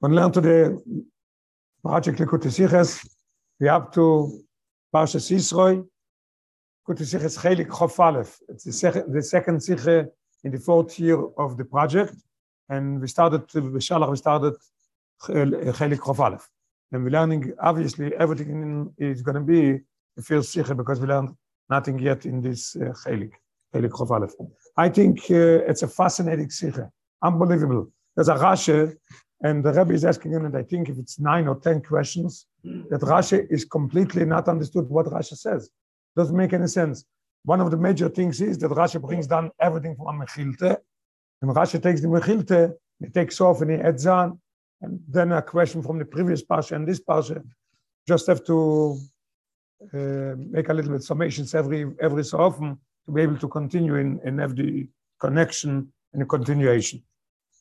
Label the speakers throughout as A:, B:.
A: When learn the project Likutei Siches, we have to Parshas Yisroi, Likutei Siches Chelik Chof. It's the second, the second Siche in the fourth year of the project, and we started, B'Shalach, we started Chelik Chof. And we're learning, obviously, everything is going to be the first Siche, because we learned nothing yet in this uh, Chelik. I think uh, it's a fascinating Siche, unbelievable. There's a Rashi and the Rebbe is asking him, and I think if it's nine or 10 questions, that Rashi is completely not understood what Rashi says. Doesn't make any sense. One of the major things is that Rashi brings down everything from Mechilte, and Rashi takes the Mechilte, he takes off and he adds on, and then a question from the previous Pasha and this Pasha. Just have to uh, make a little bit summations every every so often to be able to continue in, and have the connection and the continuation.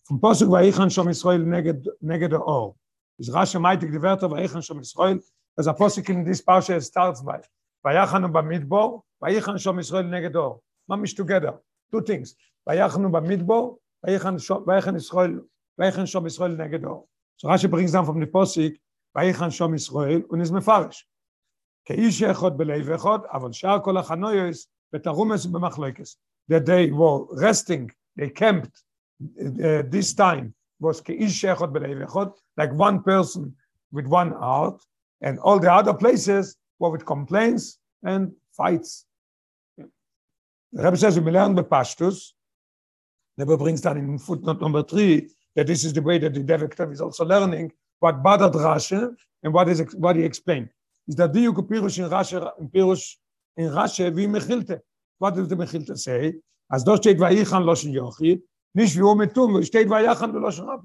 A: vom Posuk Vaichan Shom Yisrael neged neged the Or. Is Rashi meitig die Wörter Vaichan Shom Yisrael, as a Posuk in this parsha starts by Vayachanu b'midbor, Vaichan Shom Yisrael neged Or. Mamish together. Two things. Vayachanu b'midbor, Vaichan Shom Vaichan Yisrael, Vaichan Shom Yisrael neged Or. So Rashi brings down from the Posuk Vaichan Shom Yisrael and is mefarish. כאיש אחד בלב אחד, אבל שאר כל החנויוס בתרומס ובמחלקס. That they were resting, they camped uh, this time was keish like one person with one heart, and all the other places were with complaints and fights. The Rebbe says, we learn the pashtus. The Rebbe brings down in footnote number three that this is the way that the Devektav is also learning what Badad Rashi and what is what he explained. Is that the Pirush in Rashi in Pirush in Rashi vi Mechilte. What does the Mechilte say? As do steht Vayichan Loshin Yochid, nicht wie um tun steht bei jachen du losch rab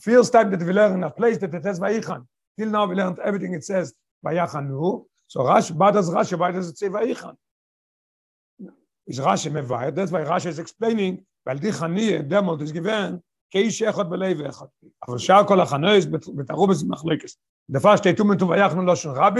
A: first time that we learn a place that it says vayichan till now we learned everything it says vayichan nu so rash bad as rash bad as it says vayichan is rash mevayed that's why rash is explaining weil die khani dem und given kei shechot belev echot aber shar kol khanois betaru bez machlekes. To me to vayichan losh rab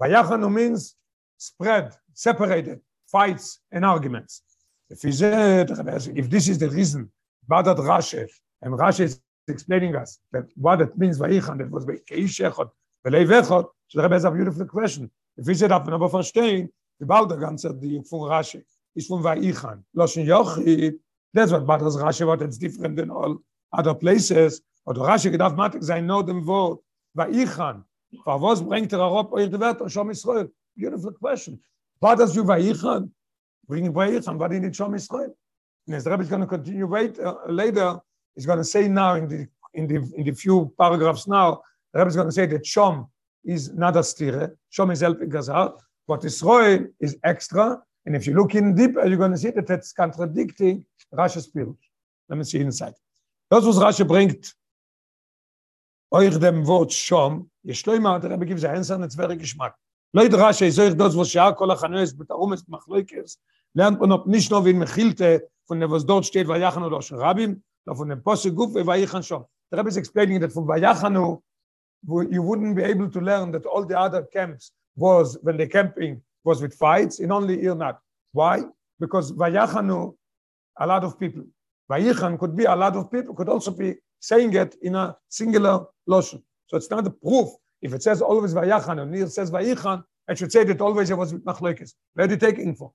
A: vayichan means spread separated fights and arguments If said, if this is the reason, Badat Rashi, and Rashi is explaining us that what it means Vayichan, that was Keish Echot, Velei Vechot, so the Rebbe has a beautiful question. If we said, aber verstehen, die bald der ganze, die von Rashi, ist von Vayichan. Loshen Yochid, that's what Badat Rashi, what it's different than all other places. Und Rashi gedacht, matig sein nur dem Wort, Vayichan. Was bringt er Arop, euch die Werte, Shom Israel? Beautiful question. Badat you Vayichan? Bringing way somebody in Shom Israel. And the Rebbe is going to continue wait uh, later. He's going to say now in the in the in the few paragraphs now. The Rebbe is going to say that Shom is not a stire. Shom is helping us out, but Israel is extra. And if you look in deeper, you're going to see that that's contradicting Rashi's spirit. Let me see inside. Das was Rashi bringt euch dem Wort Shom, לו immer, der Rebbe a answer, and it's very geschmack. Sage das, was Shah kol ha-chanues, betarum es machloikers, lernt man ob nicht nur wie in von was dort steht, Vayachanu oder Rabim, sondern von dem Posse Guf, Vayichan Shom. The Rebbe is explaining that from Vayachanu, you wouldn't be able to learn that all the other camps was, when the camping was with fights, in only here not. Why? Because Vayachanu, a lot of people. Vayichan could be a lot of people, could also be saying it in a singular lotion. So it's not a proof. If it says always Vayachan, and it says Vayichan, I should say that always it was with Machlekes. Where do you taking for?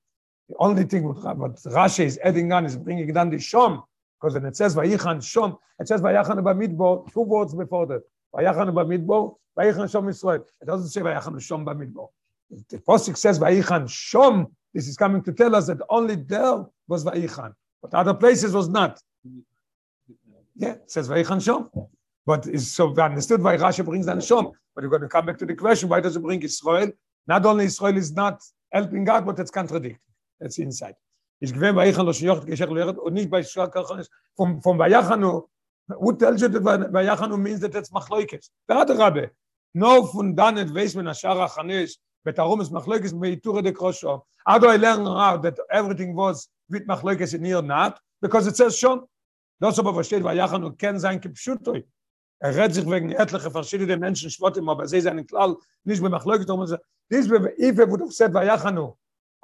A: The only thing what, Rashi is adding on is bringing down the Shom, because when it says Vayichan Shom, it says Vayachan Bamidbo, two words before that. Vayachan Bamidbo, Vayichan Shom Israel. It doesn't say Vayachan Shom Bamidbo. The Posik says Vayichan Shom, this is coming to tell us that only there was Vayichan, but other places was not. Yeah, it says Vayichan Shom. But it's, so we understood why Rashi brings down Shom. But we're going to come back to the question, why does it bring Israel? Not only Israel is not helping God, but it's contradicting. That's inside. Ich gewinn bei Eichan lo shiocht geschech lo yeret und nicht bei Shua Karchanis. From, from Vayachanu, who tells you that Vayachanu means that it's machloikes? Beate Rabbe, no von dann weiss men ashar achanis, betarum es machloikes beiture de krosho. How do I learn now that everything was with machloikes in here not? Because it says Shom. Das aber versteht, Vayachanu ken sein kipshutoi. Er redt sich wegen etliche verschiedene Menschen, schwott immer, aber sie sind klar, nicht mehr machloikes, this if it would have said Vayachanu,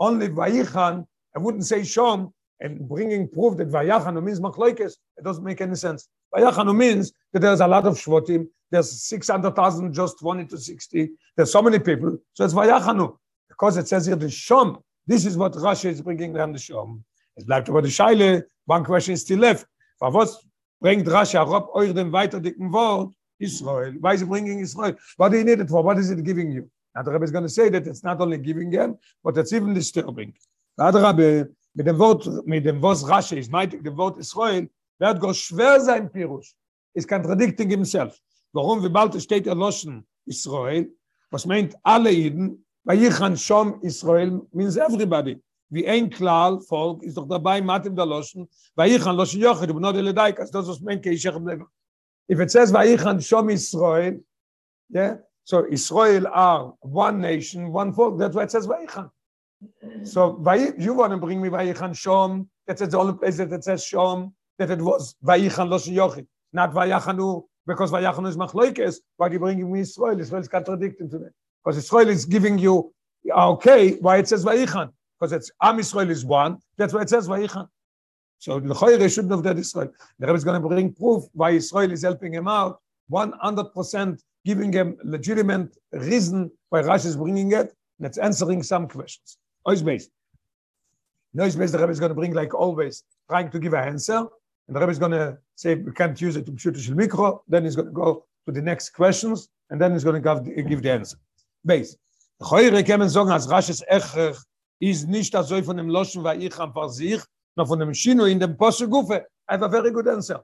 A: only Vayichan, I wouldn't say Shom, and bringing proof that Vayachan means Machloikes, it doesn't make any sense. Vayachanu means that there's a lot of Shvotim, there's 600,000 just wanted to 60, there's so many people, so it's Vayachanu. Because it says here the Shom, this is what Rashi is bringing down the Shom. Es bleibt aber die Scheile, one question is still left. Aber was bringt Rashi auch euch den weiter dicken Wort, Israel? Why is it bringing Israel? What do you need it for? What is it giving you? Now the Rebbe is going to say that it's not only giving them, but it's even disturbing. The Rebbe, mit dem Wort, mit dem Wort Rashi, is meint dem Wort Israel, wird go schwer sein Pirush. Is contradicting himself. Warum, wie bald steht er loschen Israel, was meint alle Iden, Vayichan Shom Israel means everybody. Wie ein Klal, Volk, ist doch dabei, Matim da loschen, Vayichan loschen Yochid, du benot ele Daikas, das was meint, ich If it says Vayichan Shom Israel, yeah, so Israel are one nation, one folk, that's why it says Vayichan. So you want to bring me Vayichan Shom, that's the only place that it says Shom, that it was Vayichan loschen Yochid, not Vayachanu, because Vayachanu is Machloikes, why are you bringing me Israel? Israel is contradicting to that. Because Israel is giving you, okay, why it says Vayichan? Because it's Am Israel is one, that's why it says Vayichan. So the Choyre shouldn't have that Israel. The Rebbe is going to bring proof why Israel is helping him out, 100% giving him legitimate reason why Rashi is bringing it, and it's answering some questions. Always based. Noise based, the Rebbe is going to bring, like always, trying to give an answer, and the Rebbe is going to say, we can't use it to shoot the mikro, then he's going to go to the next questions, and then he's going to give, the answer. Beis. Heute kann man sagen, als rasches Echer ist nicht das so von dem Loschen, weil ich am sich, noch von dem Schino in dem Posse Gufe. A very good answer.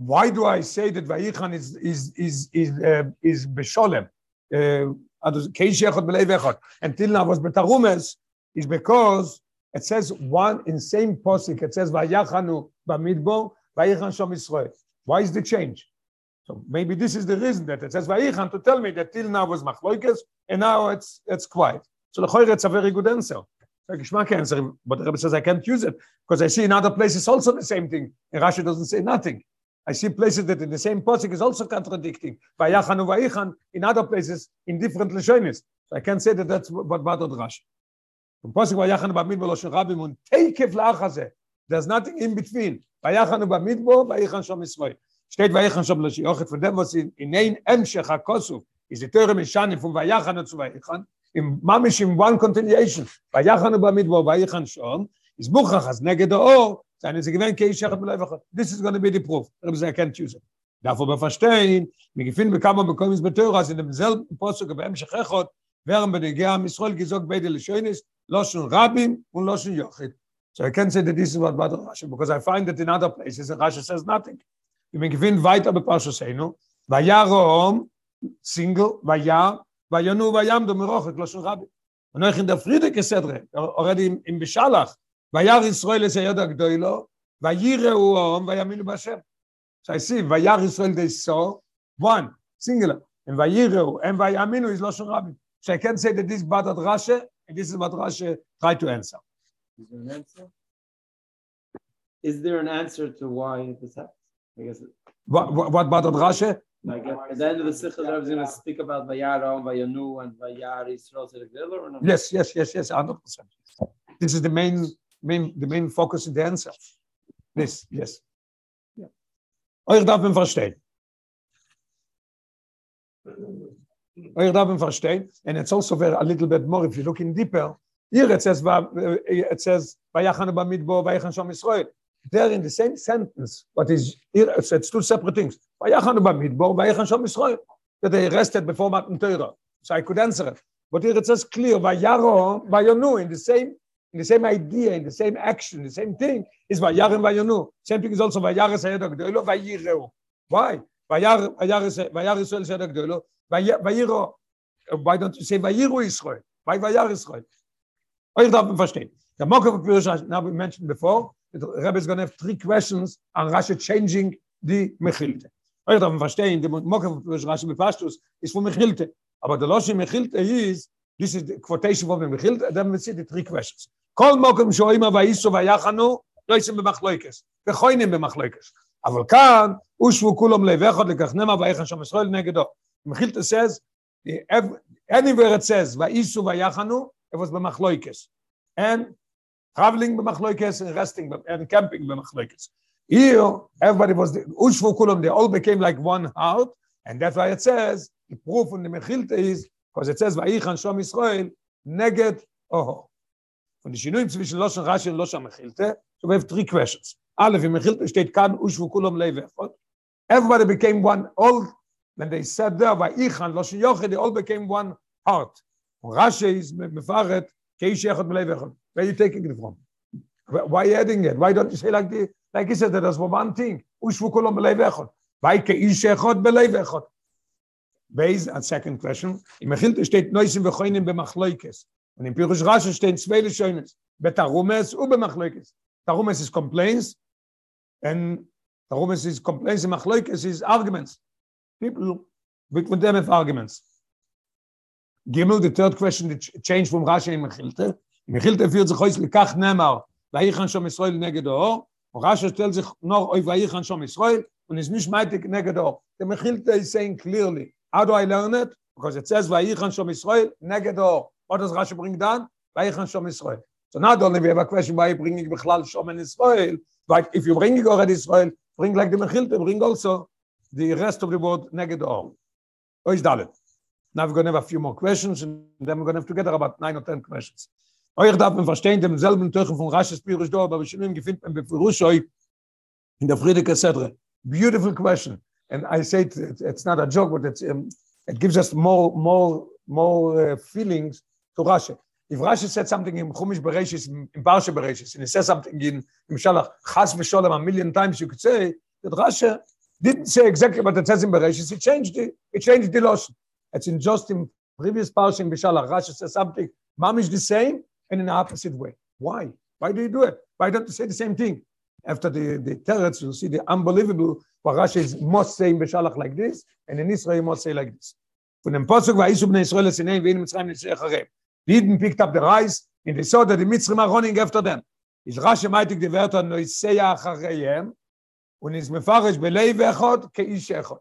A: Why do I say that Vaichan is is is is uh, is besholem? Uh. Until now was betarumes is because it says one in same posik. It says Vayachanu bamidbo, Vayichan shom Israel. Why is the change? So maybe this is the reason that it says Vayichan to tell me that till now was Machloikes and now it's it's quiet. So the it's a very good answer. Geschmack answer, but the Rebbe says I can't use it because I see in other places also the same thing. And Rashi doesn't say nothing. I see places that in the same posik is also contradicting. Vayachan and Vayichan in other places in different Lashonis. So I can't say that that's what bothered Rashi. From posik Vayachan b'midbo lo rabim un teikev la'achazeh. There's nothing in between. Vayachan b'midbo, Vayichan shom Yisrael. steht ich schon lasse auch von was in in ein emschach kosu ist der teure mechan von vayachan zu vayachan im mamish im one continuation vayachan ba mit vayachan schon ist bucha has neged o sein ist gewen kein schach mit leibach this is going to be the proof. Er muss erkennt choose dafür be verstehen mir gefinden bekam man bekommen ist beteuer als in dem selben post sogar beim schachot während bei der am israel gesagt bei der schönes loschen rabim und loschen jochit. So i can say that this is what matter because i find that in other places the rashi says nothing. Wir bin gewinn weiter be pasche sein no weil ja single weil ja weil ja nur weil ja dem roch loschen rabim und noch in der friede gesedre already im beschalach Israel ist ja Yoda Gdoilo, bei Jire Uom, Bashem. So I see, Jar Israel they saw, one, singular, and Jire and Yaminu is losch Rabbi. So I can say that this bad at Rashi, and this is what Rashi try to answer.
B: Is there an answer? Is there an answer to why this happens? I guess.
A: What, what, what about Rashi?
B: Like at the end of the Sikha, I was going to speak about Vayara, Vayanu, and Vayar Yisrael or no?
A: Yes, yes, yes, yes, 100%. This is the main, main, the main focus in the answer. This, yes. Euch darf man verstehen. Euch darf man verstehen. And it's also very, a little bit more, if you look in deeper, here it says, uh, it says, Vayachan Bamidbo, Vayachan Shom Yisrael. there in the same sentence, is here, it's, it's two separate things. Vayachan b'midbor, vayachan shom Yisrael. That they rested before Matan Torah. So I could answer it. But here it says clear, vayaro, vayonu, in the same, the same idea, in the same action, the same thing, is vayarim vayonu. Same thing is also vayar sayed agdoilo, vayireu. Why? Vayar, Yisrael sayed agdoilo, vayiro. Why don't you say vayiru Yisrael? Why vayar Yisrael? Euch darf man verstehen. Der Mokov Pirush, now we mentioned before, the Rebbe is going to have three questions on Rashi changing the Mechilte. Euch darf man verstehen, the Mokov Pirush Rashi Bepashtus is for Mechilte. Aber the Loshi Mechilte is, this is the quotation from the Mechilte, then we see the three questions. כל מוקם שוימה ואיסו ויחנו, לא יסם במחלויקס, וכוינים במחלויקס. אבל כאן, הושבו כולם לבכות לכחנמה ויחן שם ישראל נגדו. Mechilta says, anywhere it says, ואיסו ויחנו, it was במחלויקס. And traveling b'machloikes and resting and camping b'machloikes. Here, everybody was, the, Ushvu Kulam, they all became like one heart, and that's why it says, the proof in the Mechilta is, because it says, Vayichan Shom Israel, Neged Oho. Von den Shinuim zwischen Loshan Rashi und Loshan Mechilta, so we have three questions. Aleph, in Mechilta steht, Kan Ushvu Kulam Levechot. Everybody became one, all, when they said there, Vayichan, Loshan Yochid, they all became one heart. Und Rashi is Mefaret, Keish Echot Levechot. Where are you taking it from? Why adding it? Why don't you say like the like he said that as one thing? Ushvu kolom b'leiv echot. Why keish echot b'leiv echot? Based on second question, im Mechilte steht Neusim v'choinim b'machloikes. Und im Pirush Rashi stehen zwei Lishoines. Betarumes u b'machloikes. Tarumes is complaints, and Tarumes is complaints, and machloikes is arguments. People with them have arguments. Gimel, the third question, the change from Rashi in Mechilte. Mechilte führt sich heute lekach nemar, vayichan shom Israel neged o, und Rashi stellt sich noch auf vayichan shom Israel, und ist nicht meitig neged o. The Mechilte is saying clearly, how do I learn it? Because it says vayichan shom Israel neged o. What does Rashi bring down? Vayichan shom Israel. So not only we have a question why bringing bechlal shom in Israel, but if you bring already Israel, bring like the Mechilte, bring also the rest of the word neged o. Oish dalet. Now we're going to have a few more questions, and then we're going to have together about nine or ten questions. Euch darf man verstehen, dem selben Teuchen von Rasches Pirisch da, aber schon im gefindt man befurusch euch in der Friedeke Sedre. Beautiful question. And I say it, it's not a joke, but it's, um, it gives us more, more, more uh, feelings to Rashi. If Rashi said something in Chumish Bereshis, in Parsha Bereshis, and he says something in, in Shalach, Chas v'sholem, a million times you could say, that Rashi didn't say exactly what it says in Bereshis, he changed it, he changed the lotion. It's in just in previous Parsha in Bishalach, Rashi says something, mamish the same, and in the opposite way. Why? Why do you do it? Why don't you say the same thing? After the, the teretz, you'll see the unbelievable, what Rashi must say in Bishalach like this, and in Israel you must say like this. Bnei. Eden picked up the rice, and they saw that the Mitzrim are running after them. Is Rashi meitig die Wörter noiseya achareyem, und is mefarish belei vechot keish echot.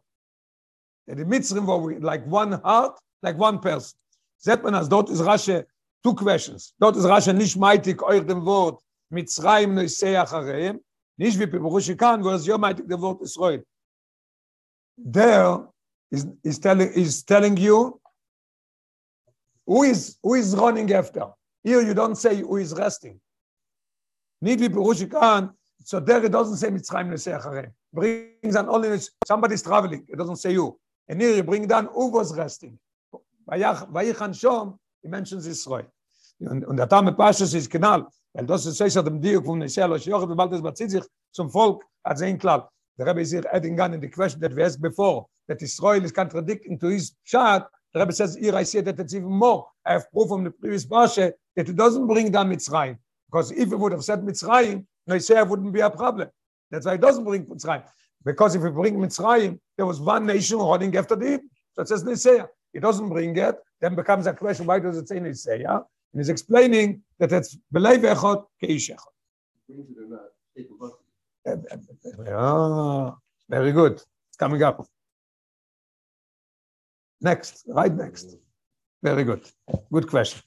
A: The Mitzrim were like one heart, like one person. Seht man, as dort is Rashi two questions. Dort ist Rashi nicht meitig euch dem Wort Mitzrayim noisei achareyem, nicht wie Pirushi kan, wo es jo meitig dem Wort Israel. There is, is, telling, is telling you who is, who is running after. Here you don't say who is resting. Nicht wie kan, so there it doesn't say Mitzrayim noisei achareyem. Brings an only, somebody's traveling, it doesn't say you. And here you bring down who was resting. Vayichan Shom, he mentions Israel. Und, und der Tame Pashas ist genau, weil das ist sicher dem Diuk von Israel, was Jochel, bald es bezieht sich zum Volk, hat sehen klar. Der is here adding on in the question that we asked before, that Israel is contradicting to his shot, the Rebbe says, here I see that it's even more. I have proof from the previous Pasha that it doesn't bring down Mitzrayim. Because if it would have said Mitzrayim, Noisea wouldn't be a problem. That's why it doesn't bring Mitzrayim. Because if you bring Mitzrayim, there was one nation running after the Hebrew. So it says Niseya. It doesn't bring it, then becomes a question, why does it say Niseya? And he's explaining that it's Belay Vechot Keish Ah, very good. It's coming up. Next, right next. Very good. Good question.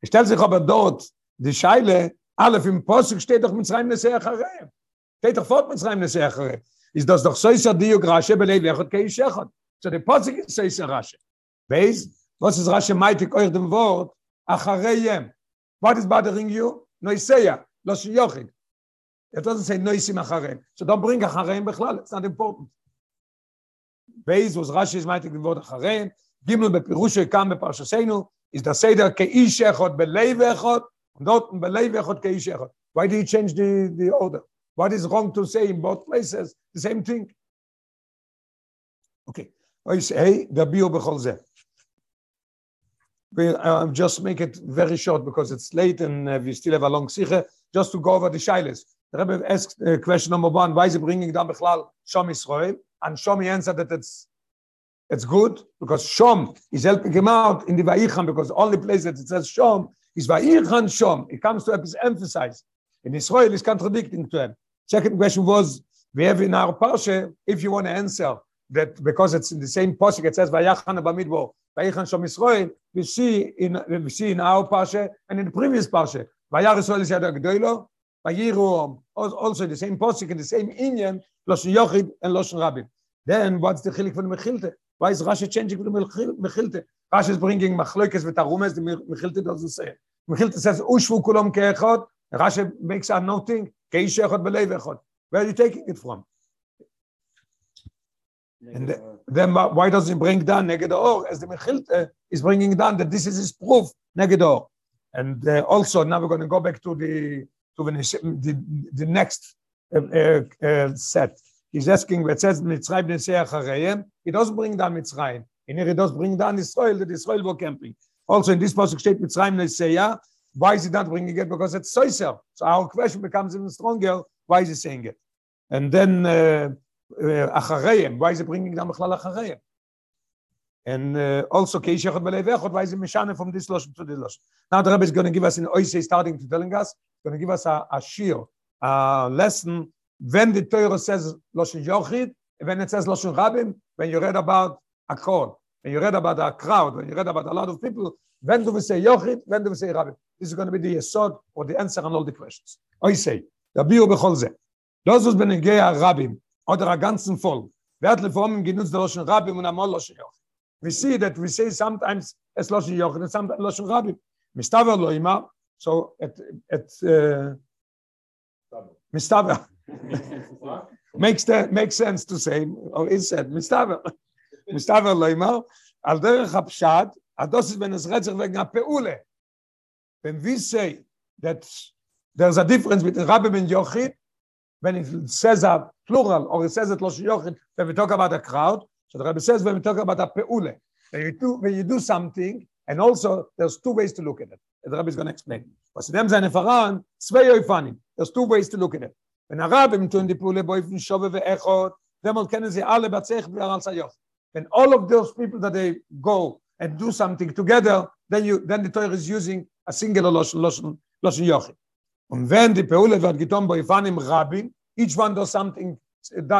A: Ich stelle sich aber dort die Scheile, alle im Posuk steht doch mit Zreim Nesei Acharei. Steht doch fort mit Zreim Nesei Acharei. Ist das doch so ist der Diog Rashi belei Vechot Keish So the Posuk is so ist Rashi. Beis, was ist Rashi meitig euch dem Wort Achareyem. What is bothering you? Noiseya, Los Yochid. It doesn't say Noisim Achareyem. So don't bring Achareyem Bechlal. It's not important. Beis was Rashi is meitig dem Wort Achareyem. Gimel bePirusha kam beParshasenu is the Seder Echot belei Vechot und dort belei Vechot Keish Echot. Why do you change the, the order? What is wrong to say in both places? The same thing. Okay. I say, the bio bechol zeh. We'll uh, just make it very short because it's late and uh, we still have a long sikhe. Just to go over the shilas. The Rebbe asked uh, question number one, why is he bringing down Bechlal Shom Israel? And Shom answered that it's it's good because Shom is helping him out in the Vayichan because only place that it says Shom is Vayichan Shom. It comes to emphasize. In Israel is contradicting to him. Second question was, we have in our Parsha, if you want to answer that because it's in the same posuk, it says Vayachan Bamidbo, Vayichan Shom Israel, we see in we see in our Parsha and in the previous Parsha, Vayar Israel is Yad Gdoilo, Vayiru, also the same posik in the same Inyan, Loshen Yochid and Loshen Rabim. Then what's the chilik from the Mechilte? Why is Rashi changing from the Mechil- Mechilte? Rashi is bringing Machlokes with Arumes, the Mechilte doesn't say. it. Mechilte says, Ushvu kulom keechot. Rashi makes a noting, keish echot belev echot. Where are you taking it from? And the- Then why- does he bring down Neged Or as the Mechilte is bringing down that this is his proof, Neged Or. And uh, also now we're going to go back to the to the, the, the next uh, uh, uh, set. He's asking, where it says Mitzrayim Nesei Acharayim, he doesn't bring down Mitzrayim. And here he does bring down Israel, that Israel were camping. Also in this passage state Mitzrayim Nesei, why is he not bringing it? Because it's Soiser. So our question becomes even stronger. Why is he saying it? And then uh, uh, why is he bringing down Bechlal Acharayim? And uh, also Keish Echad B'Lev Echad, why is he Mishane from this Lashon to this Lashon? Now the Rebbe is going to give us in Oisei starting to telling us, going to give us a, a shir, a lesson when the Torah says Lashon Yochid, when it says Lashon Rabim, when you read about a call, when you read about a crowd, when you read about a lot of people, when do we say Yochid, when do we say Rabim? This is going to be the yesod or the answer on all the questions. Oisei, Rabiu Bechol Zeh. Das was benegei a Rabim, oder a ganzen Volk, hat leformen genutzt der Lashon Rabim und amol Lashon Yochid. We see that we say sometimes es Lashon Yochid and sometimes Lashon Rabim. Mistaver lo ima, so it, it uh, Mistaver makes that makes sense to say, or is said lo ima, al derech ben es retzach wegen. When we say that there's a difference between Rabbi ben Yochid, when it says a plural or it says it Lashon Yochid, when we talk about a crowd, so the Rabbi says when we talk about a peule, when you do, when you do something, and also there's two ways to look at it. The Rabbi is going to explain. Was in dem seine Faran, zwei. There's two ways to look at it. Wenn a Rabbi tun die Peule boifen Shove ve'echot, demol kennen sie alle batzech b'ar al sayoch. When all of those people that they go and do something together, then you then the Torah is using a singular Lashon Lashon Lashon Yochid. Und wenn die Peule wird getan bei Ifanim Rabin, each one does something,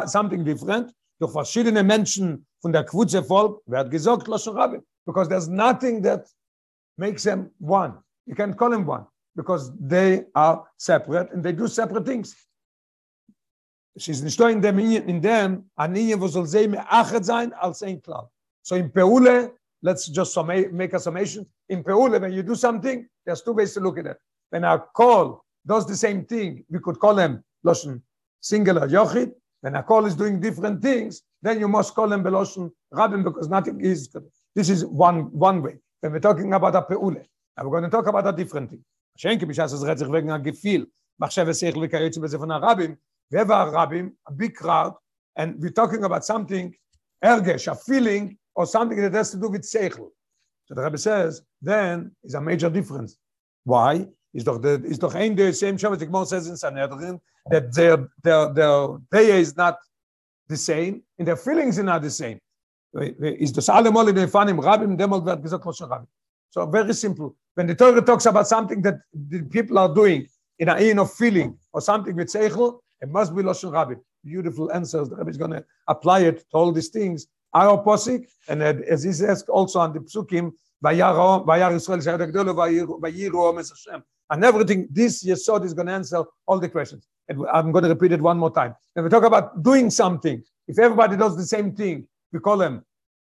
A: something different, durch verschiedene Menschen von der Quutze Volk, wird gesagt Lashon Rabin. Because there's nothing that makes them one. You can call them one because they are separate and they do separate things. She's nicht in dem, in dem, an ihnen, wo soll sie meachet sein als ein Klau. So in Peule, let's just make a summation. In Peule, when you do something, there's two ways to look at it. When a call does the same thing, we could call them Loshen singular Yochid. When a call is doing different things, then you must call them Beloshen Rabin because nothing is. This is one, one way. When we're talking about a Peule, now we're going to talk about a different thing. Schenke, bis es redt sich wegen a Gefühl. Sich beze von Arabim. Wer war Arabim? A big crowd. And we're talking about something, ergesh, a feeling, or something that has to do with seichel. So the Rebbe says, then is a major difference. Why? Is doch the is doch ein the same Shabbat Gemara says in Sanhedrin that their their their day is not the same and their feelings are not the same. Is das allemal in den Fanim Rabbim wird gesagt Rabbim. So very simple. When the Torah talks about something that the people are doing in a in of feeling or something with seichel, it must be Lashon Rabbi. Beautiful answers. The Rabbi is going to apply it to all these things. Our posik, and as he says also on the psukim. And everything, this Yesod is going to answer all the questions. And I'm going to repeat it one more time. When we talk about doing something, if everybody does the same thing, we call them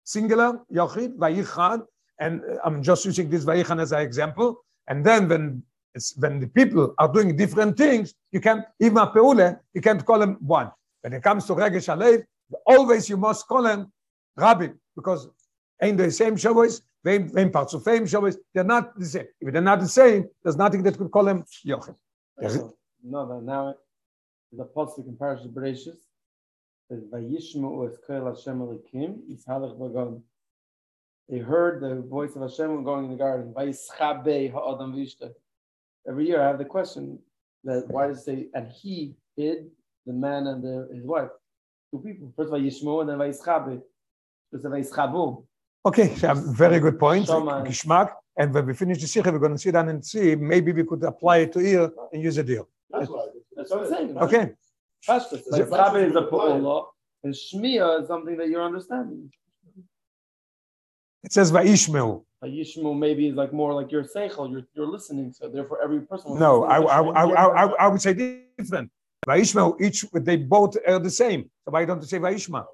A: singular, Yochid, Vayichad, and uh, I'm just using this Vayichan as an example. And then when it's when the people are doing different things, you can't, even a Peule, you can't call them one. When it comes to Regesh Alev, always you must call them Rabbi, because ain't the same Shavuos, same parts of fame Shavuos, they're not the same. If they're not the same, there's nothing that could call them Yochid.
B: So, no, but now the apostle in Parashat Bereshis says, "Vayishmu es koel Hashem Elokim is halach bagon." They heard the voice of Hashem going in the garden. Vayischabe ha'adam v'ishta. Every year I have the question that why does it and he hid the man and the, his wife? Two people. First Vayishmu and then Vayischabe. First Vayischabu.
A: Okay, um, very good point.
B: Shama.
A: Geschmack. And when we finish the Sikha, we're going to sit down and see, maybe we could apply it to here and use a deal.
C: That's why.
B: That's what I'm saying.
A: Okay,
B: Pashtus. Vayischabe is a pa'olah and Shmiya is something that you're understanding.
A: it says Vaishmeu
B: a yishmu maybe is like more like your seichel, you're, you're listening. So therefore, every person.
A: No, I I, I, I, I, would say different. Vayishma, each they both are the same. So why don't you say
C: Vayishma?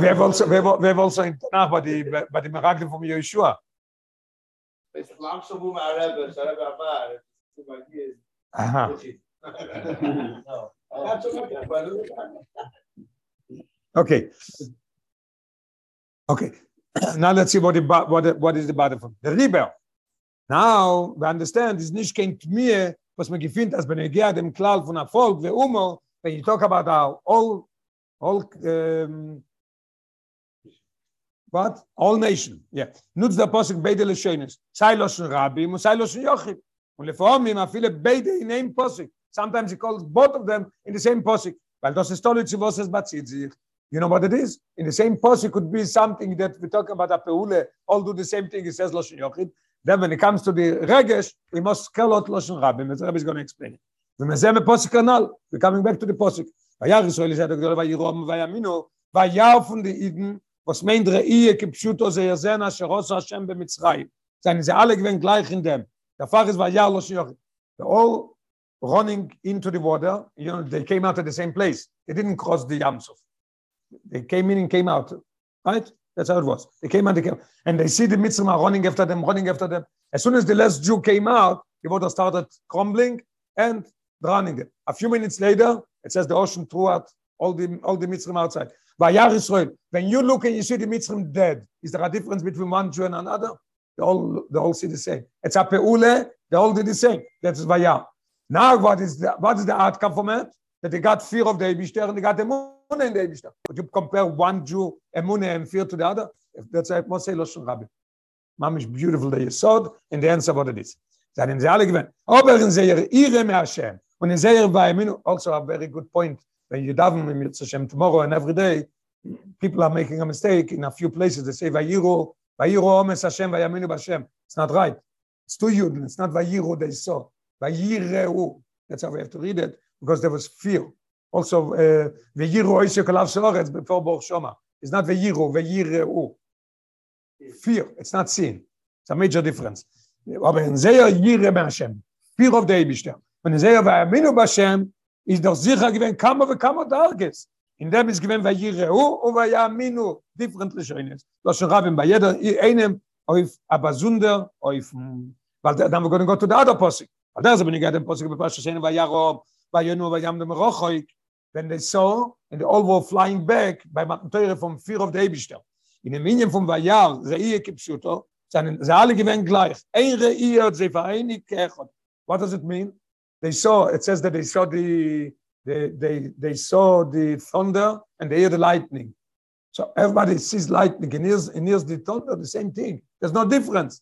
A: we have also we have, we have also in Tanakh, but the but the Meraglim from Yeshua.
C: Uh-huh.
A: Okay. Okay. now let's see what, the, what, the, what is the bottom from. The rebel. Now we understand is nicht kein Tmir, was man gefindt, als benegea dem Klal von Erfolg, ve Umo, when you talk about our all, all, um, what? All nation. Yeah. Nutz der Posik beide Leshonis. Sei loschen Rabbi, und sei loschen Yochid. Und leformim, a viele beide in einem Posik. Sometimes he calls both of them in the same Posik. Weil das ist tolle, was es bezieht sich. You know what it is? In the same Posik could be something that we talk about a Peule, all do the same thing, it says Loshen Yochid. Then when it comes to the Regesh, we must call out Loshen Rabbi, and the Rabbi is going to explain it. ומזה מפוסק כנ"ל, we're coming back to the פוסק. וירא ישראל ישראל הגדול וירום ויאמינו, ויעפון די עידן, was meint ראייה כפשוטו זה יזן אשר עושה השם במצרים. Seien sie alle gewinn gleich in dem. Der Fach ist וירא לא שיוכי. They're all running into the water, you know, they came out at the same place. They didn't cross the Yamsuf. They came in and came out, right? That's how it was. They came out, they came, and they see the Mitzvah running after them, running after them. As soon as the last Jew came out, the water started crumbling and drowning them. A few minutes later, it says the ocean threw out all the all the Mitzvah outside. Vayar Israel. When you look and you see the Mitzvah dead, is there a difference between one Jew and another? They all they all see the same. It's a peule. They all did the same. That's Vayar. Now, what is the what is the outcome from it? That they got fear of the Eibishter and they got Emunah in the Eibishter. Would you compare one Jew, Emunah, and fear to the other? That's why say Lashon Rabbi. Mamish beautiful the Yesod, and the answer what it is. Seien sie alle gewinnt. Aber in Seir Ire me Hashem. Und in Seir Vayaminu, also a very good point. When you daven in Yitzhak Hashem tomorrow and every day, people are making a mistake in a few places. They say Vayiru, Vayiru Omes Hashem, Vayaminu Hashem. It's not right. It's two Yudin. It's not Vayiru, they saw. That's how we have to read it, because there was fear. Also, uh, Vayiru Oishe Kolav Shoretz before Bor Shoma. It's not Vayiru, Vayireu. Fear. It's not sin. It's a major difference. Aber in Seher Yire Hashem. Fear of the Eibishter. Und in Seher Vayaminu Hashem ist doch sicher gewesen, kamo ve kamo Darges. In dem ist gewesen, Vayireu und Vayaminu. Different Rishonis. Das schon Rabbin bei jeder, einem auf Abazunder, auf, weil dann we're going to go to the other Posik. Weil da ist aber nicht der Posik, bei Pasha Shene, Vayarom, Vayenu, Vayamnu, Merochoik. When they saw, and they all were flying back by Matan Teure from fear of the Eibishter. In dem Minion vom Vayar, Reihe Kipshuto, seinen, sie alle gewesen gleich. Ein Reihe hat sie vereinigt geächert. What does it mean? They saw, it says that they saw the, they, they, they saw the thunder and they hear the lightning. So everybody sees lightning and hears, and hears the thunder, the same thing. There's no difference.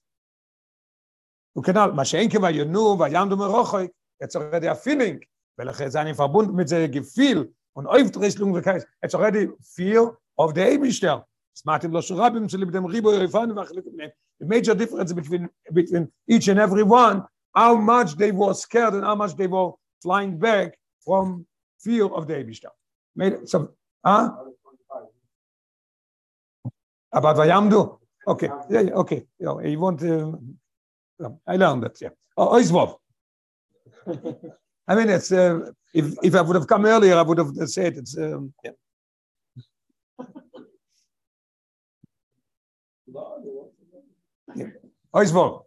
A: Du kannst, מה שאין כבר ינו ויעמדו מרוחק, it's already a feeling. ולכן זה אני verbunden mit זה gefühl und Aufdrechslung וכאלה. It's already fear of the Eibishter. Smartim lo shurabim zu dem ribo yerifan v'achlik The major difference between, between each and every one, how much they were scared and how much they were flying back from fear of the Eibishter. Made so, huh? About Vayamdu? Okay, yeah, okay. You want I learned that, yeah. Oh, Oizvov. I mean, it's, uh, if, if I would have come earlier, I would have said it's, um, yeah. Oizvov.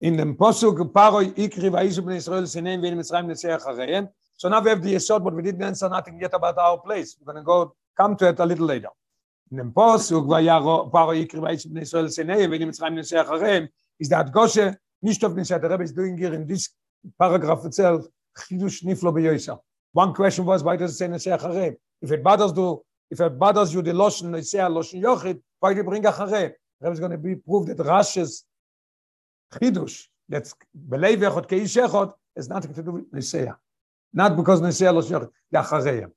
A: In dem Posuk, Paroi, Ikri, Israel, Sinem. So now we have the Yesod, but we didn't answer nothing yet about our place. We're going to go, come to it a little later. In dem Posuk, Paroi, Ikri, Israel, Sinem, is that Goshe, nicht auf Nishat, the Rebbe is doing here in this paragraph itself, Chidush Niflo Beyoisa. One question was, why does it say Netzeh, Acharayim? If it bothers you, if it bothers you, the Loshen, Netzeh, Loshen Yochid, why do you bring Acharayim? Rebbe is going to be proved that Rashi's chidush, that's belay vechot keish echot, has nothing to do with Niseya. Not because Niseya lo shech, the.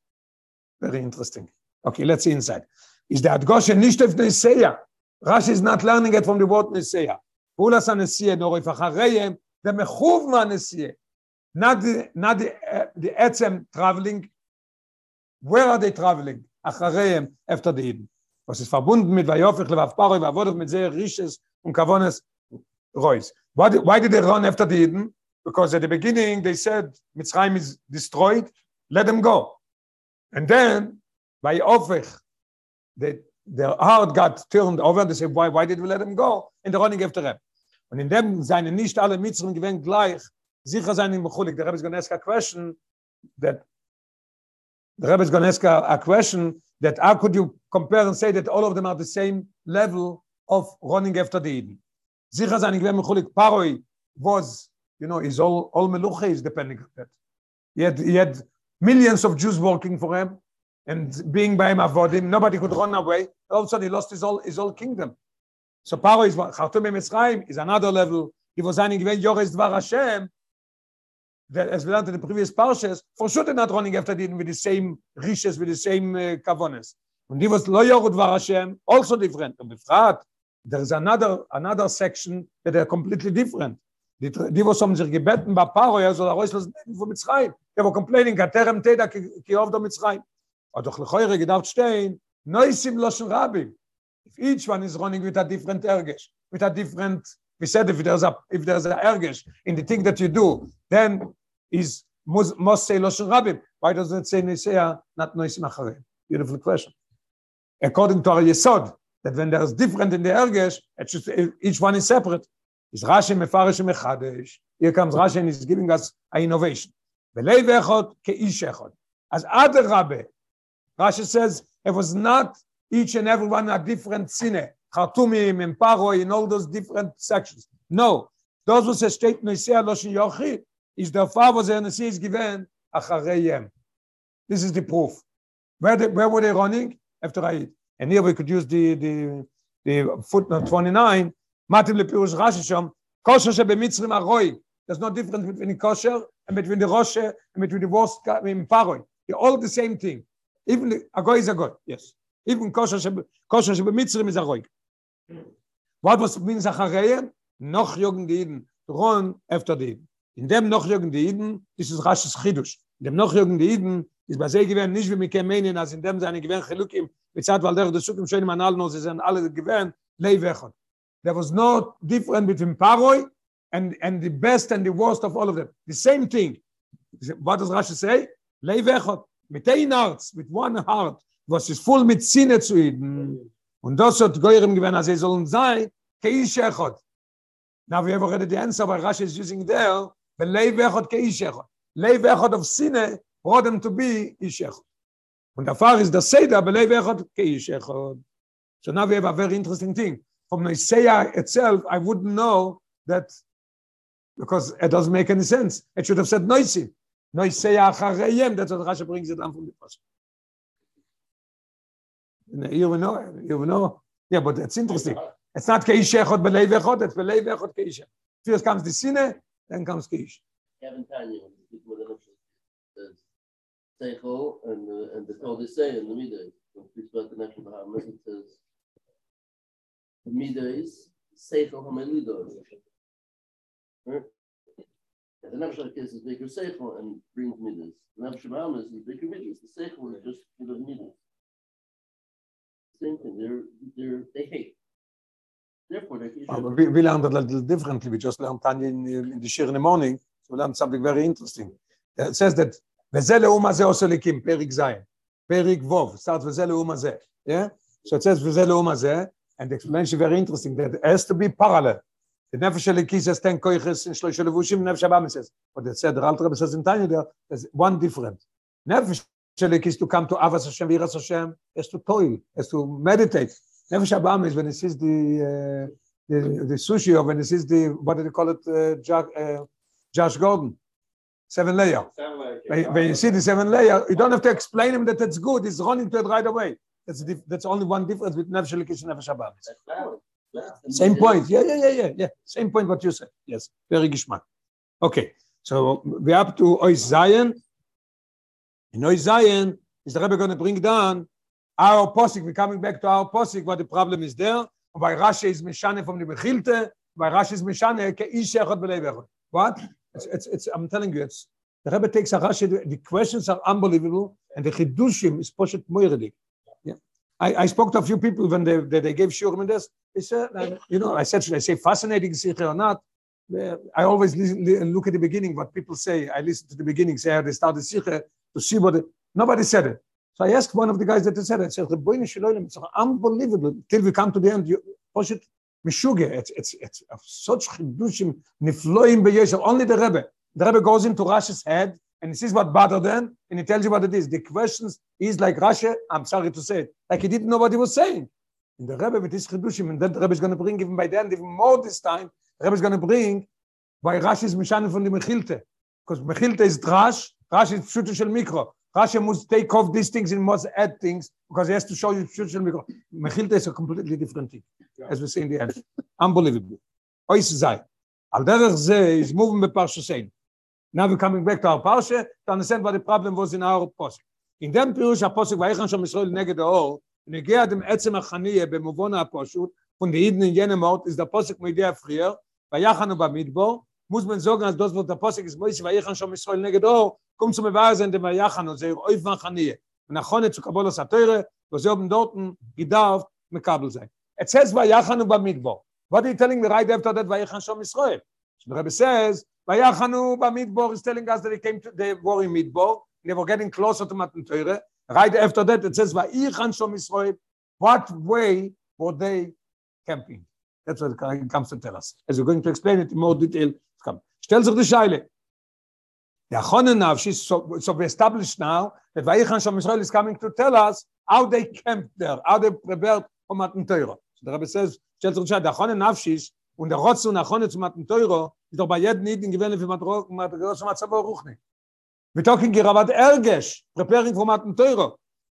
A: Very interesting. Okay, let's see inside. Is the Adgoshe nicht of Niseya? Rashi is not learning it from the word Niseya. Pulas ha-Niseya, nor if Achareyem, the mechuv ma-Niseya. not the not the etzem traveling where are they traveling? אחריהם after the Eden was ist verbunden mit vayofich levav paroi vavodav mit sehr riches und kavones rois why did, why did they run after the Eden because at the beginning they said Mitzrayim is destroyed let them go. And then by ofich they their heart got turned over they said why why did we let them go? And they're running after them und in dem seine nicht alle Mitzrim gewen gleich sicher sein im Chulik der Rebbe is going to ask a question that the Rebbe is going to ask a, a question that how could you compare and say that all of them are the same level of running after the Eden? Sicher sein gewen Chulik Paroi was you know is all all meluche is depending on that. He had, he had millions of Jews working for him and being by him avodim nobody could run away. All of a sudden he lost his whole his whole kingdom. So Paro is Khartoum Mitzrayim is another level. He was saying when Yoris Dvar Hashem that as we learned in the previous parshas for sure they're not running after the with the same riches with the same uh, and he was lo Yorud Dvar Hashem also different. And befrat there is another another section that are completely different. Die die was haben sich gebeten bei Paro ja so raus von Mitzrayim. They were complaining katerem teda ki the Mitzrayim Und doch lechoire gedacht stehen, noisim loschen rabbi. If each one is running with a different ergesh, with a different, we said if there's a, if there's a ergesh in the thing that you do, then is must, say loschen rabbi. Why does it say nisea, not noisim acharem? Beautiful question. According to our yesod, that when there's different in the ergesh, should, each one is separate. Is Rashi mefarish mechadesh. Here comes Rashi and he's giving us a innovation. Vechot keish echot. As other rabbi, Rashi says it was not each and every one a different sine, Khartoumim and Paro in all those different sections. No, those who say straight Nisea Loshin Yochi is the father and the Nisea is given Achareyem. This is the proof. Where, they, where were they running? After I And here we could use the, the, the footnote 29. Matim lepirush Rashi shom, kosher shebemitzrim aroi. There's no difference between kosher and between the Roshe and between the in Paroi. They're all the same thing. Even a goy is a goy yes. Even kosher sheb kosher sheb mitzrim is a goy. What was means a chareye noch jungen diden ron after the in dem noch jungen diden ist es rasches chidush. In dem noch jungen diden ist bei sei gewen nicht wie mir kemen als in dem seine gewen chluk im mit zat weil der suk im schönen manal no sie sind alle gewen lei wechot there was no different between paroi and and the best and the worst of all of them. The same thing. What does rashi say? Lei wechot mit ein Herz, mit one heart, was ist voll mit Sinne zu ihnen. Und das hat Geurem gewinnt, als sie sollen sein. Now we have already the answer, but Rashi is using there, leiv echot keish echot. Leiv echot of Sinne brought them to be echot. Und der Fall ist, das Seder, leiv echot keish echot. So now we have a very interesting thing. From Isaiah itself, I wouldn't know that, because it doesn't make any sense. It should have said noisim. No ich sehe achareyem that's what Rashi brings it down from the pasuk you know you know. Yeah but it's interesting. It's not keish echot belei vechot it's belei vechot keish. First comes the sine then comes keish.
D: Kevin Tanya Seichel and uh, and the Torah say in the middle when we speak the national Bahamas it says the middle is Seichel Hamelido The Nefesh HaKis is Beker Seichel and brings midas. The Nefesh HaMamas is Beker midas. The Seichel is just full of midas. Same thing. They're, they're, they hate. Therefore, they
A: But we, we learned a little differently. We just learned Tanya in, in the Shir in the morning. So we learned something very interesting. It says that וזה לאום הזה עושה ליקים, פרק ז', פרק ו', starts וזה לאום הזה. Yeah? So it says וזה לאום הזה, and the explanation very interesting, that it has to be parallel. the nefesh kis es ten koiches in shlosh levushim nefesh ba meses. But the said alter be says in tanya there is one different. Nefesh shel kis to come to avas hashem viras hashem is to toil is to meditate. Nefesh ba mes when it sees the uh, the the sushi or when it sees the what do they call it uh, Jack, uh, Josh Gordon? Seven layer. When, when you see the seven layer you don't have to explain him that it's good he's running to it right away. That's that's only one difference with nefesh kis and nefesh ba Same point. Yeah, yeah, yeah, yeah, yeah. Same point what you said. Yes, very geschmack. Okay, so we're up to Ois Zion. In Ois Zion, is the Rebbe going to bring down our posik? We're coming back to our posik, what the problem is there. Why Rashi is Meshane from the Mechilte, by Rashi is Meshane, ke ish echot b'lei. What? It's, it's, it's, I'm telling you, it's, the Rebbe takes a Rashi, the, questions are unbelievable, and the Chidushim is Poshet Moiredig. I, I spoke to a few people when they, they, they gave Shurim in this. They said, you know, I said, should I say fascinating Sikha or not? Uh, I always listen, look at the beginning, what people say. I listen to the beginning, say how they started Sikha, to see what, it, nobody said it. So I asked one of the guys that said it, I said, "Rebbeinu Shalom, it's unbelievable. Till we come to the end, you, Poshet Mishuge, it's, it's, it's such chidushim nifloim beyeshav. Only the Rebbe. The Rebbe goes into Rashi's head and he sees what bothered them and he tells you what it is. The questions is like Russia, I'm sorry to say it, like he didn't know what he was saying. And the Rebbe with his chidushim, and then the Rebbe is going to bring even by the end, even more this time, the Rebbe is going to bring by Rashi's Mishanim from the Mechilte. Because Mechilte is Drash, Rashi is Pshutu Shel Mikro. Rashi must take off these things and must add things because he has to show you Pshutu Shel Mikro. Mechilte is a completely different thing, as we see in the end. Unbelievable. Ois Zai. Al derech ze is moving Parsha Now we're coming back to our Parsha to understand what the problem was in our Posik. In dem Pirush HaPosik, Vayichan Shom Yisrael neged Oor, נגיע dem עצם החניה במובן הפשוט, von den Iden in jenem Ort, ist der Posik mit der früher, Vayachanu bamidbo, muss man sagen, als das, was der Posik ist, Moishe Vayichan Shom Yisrael neged Oor, kommt zum Bewahr sein, dem Vayachanu, זה אויב מהחניה. ונכון zu Kabbalah Satire, wo sie oben dorten gedarft, mekabel sein. It says Vayachanu bamidbo. What are you telling me right after that, Vayichan Shom Yisrael? So the Rebbe says, Vayachanu bamidbo is telling us that they came to, they were in Midbo, they were getting closer to Matan Torah. Right after that, it says, Vayichan Shom Yisrael, what way were they camping? That's what it comes to tell us. As we're going to explain it in more detail, come. Stell sich die Scheile. The Achone Nafshi, so, we established now that Vayichan Shom is coming to tell us how they camped there, how they prepared for Matan Torah. So the Rebbe says, stell sich die Scheile, the Achone Nafshi und der Rotz und Achone zu Matan Torah ist doch bei jedem Nieden gewähnt für Matan Torah Ruchni. We're talking here about Ergesh, preparing for Matan Torah.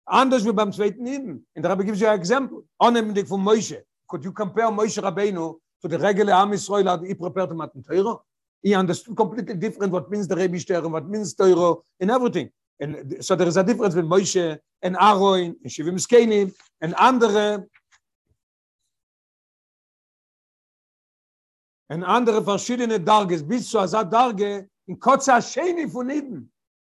A: Anders wie beim zweiten Nieden. And the Rebbe gives you an example. Annehmendig von Moshe. Could you compare Moshe Rabbeinu to the regular Am Yisrael that he prepared to Matan Torah? He understood completely different what means the Rebbe Shter and what means Torah and everything. And so there is a difference between Moshe and Aaron and Shivim Skenim and andere and andere verschiedene Darges bis zu dieser Darge in Kotza Sheni von Eden.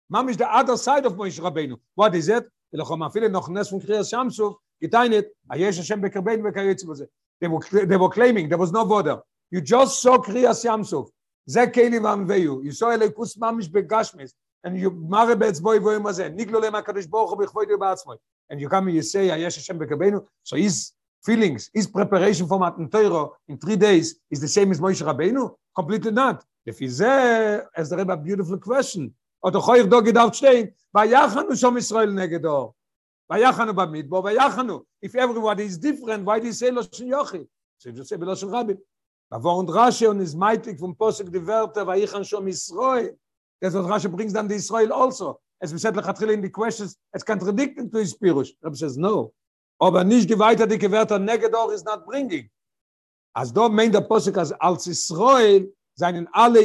A: Mam is the other side of Moshe Rabbeinu. What is it? אלא חום אפילו noch nes von Kriyas Shamsuf geteinet, a yesh Hashem bekarbein bekayetz b'ze. They were, they were claiming there was no border. You just saw Kriyas Shamsuf. זה כלים ועמביו. You saw אליקוס ממש בגשמיס. And you מראה בעצבוי ואוים הזה. נגלו להם הקדוש ברוך הוא בכבודו בעצמו. And you come and you say, היש השם בקרבנו. So his feelings, his preparation for Matan Torah in three days is the same as Moshe Rabbeinu? Completely not. If he's there, as the Rebbe, a beautiful question. Oder Choyev Dogid aufstehen, Vayachanu Shom Israel Negedor. Vayachanu Bamidbo, Vayachanu. If everyone is different, why do you say Loshin Yochi? So you say Loshin Rabbi. Bavor und Rashi on his meitig from Posig die Werte, Vayichan Shom Israel. That's what Rashi brings down to Israel also. As we said, Lechatchil in the questions, it's contradicting to his Pirush. Rabbi says, no. Aber nicht die Wörter neged or is not bringing. Als da meint der Posek, als als Israel seinen alle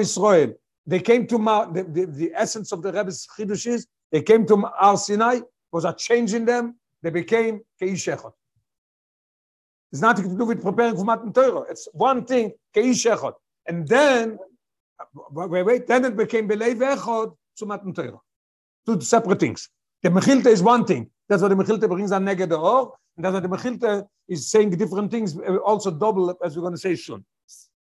A: Israel. They came to the, the, the essence of the Rebbe's Chidush is, they came to Ar Sinai, was a change in them, they became Keish Echot. It's nothing to do with preparing for Matan Torah. It's one thing, Keish Echot. And then, wait, wait, then it became Belei Echot to Matan Torah. Two separate things. The Mechilta is one thing. That's what the Mechilta brings on Neged Or, and that's what the Mechilta is saying different things, also double, as we're going to say soon.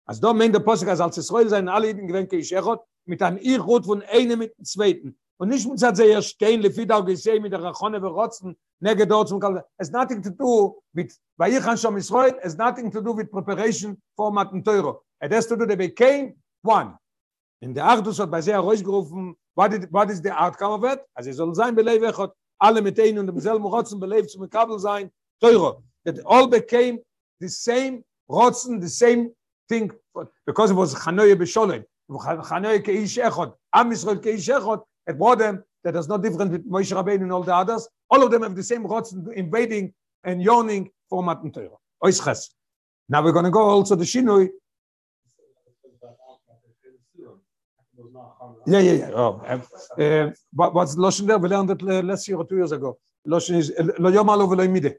A: Als da meint der Posek, als als Israel sein alle Jeden gewinnt, ich echot, mit einem Irrut von einem mit dem Zweiten. Und nicht muss er sehr stehen, viel auch gesehen, mit der Rachone verrotzen, nege dort zum Kalten. It's nothing to do with, weil ich schon Israel, it's nothing to do with preparation for Matan Teuro. It has to do, they became one. In der Achdus hat bei sehr rausgerufen, what, is, what is the outcome of it? Sein, beleib echot, alle mit und Rotzen belebt zum Kabel sein, Teuro. That all became the same Rotzen, the same thing because it was Chanoye B'Sholem, Chanoye Keish Echod, Am Yisrael Keish Echod, it brought them that there's no difference with Moshe Rabbeinu and all the others. All of them have the same rots invading and yawning for Matan Torah. Oisches. Now we're going to go also the Shinui. Yeah, yeah, yeah. Oh, uh, uh, what, what's Loshen there? We learned it last year or two years ago. Loshen is Lo Yom Alo V'Lo Yimide.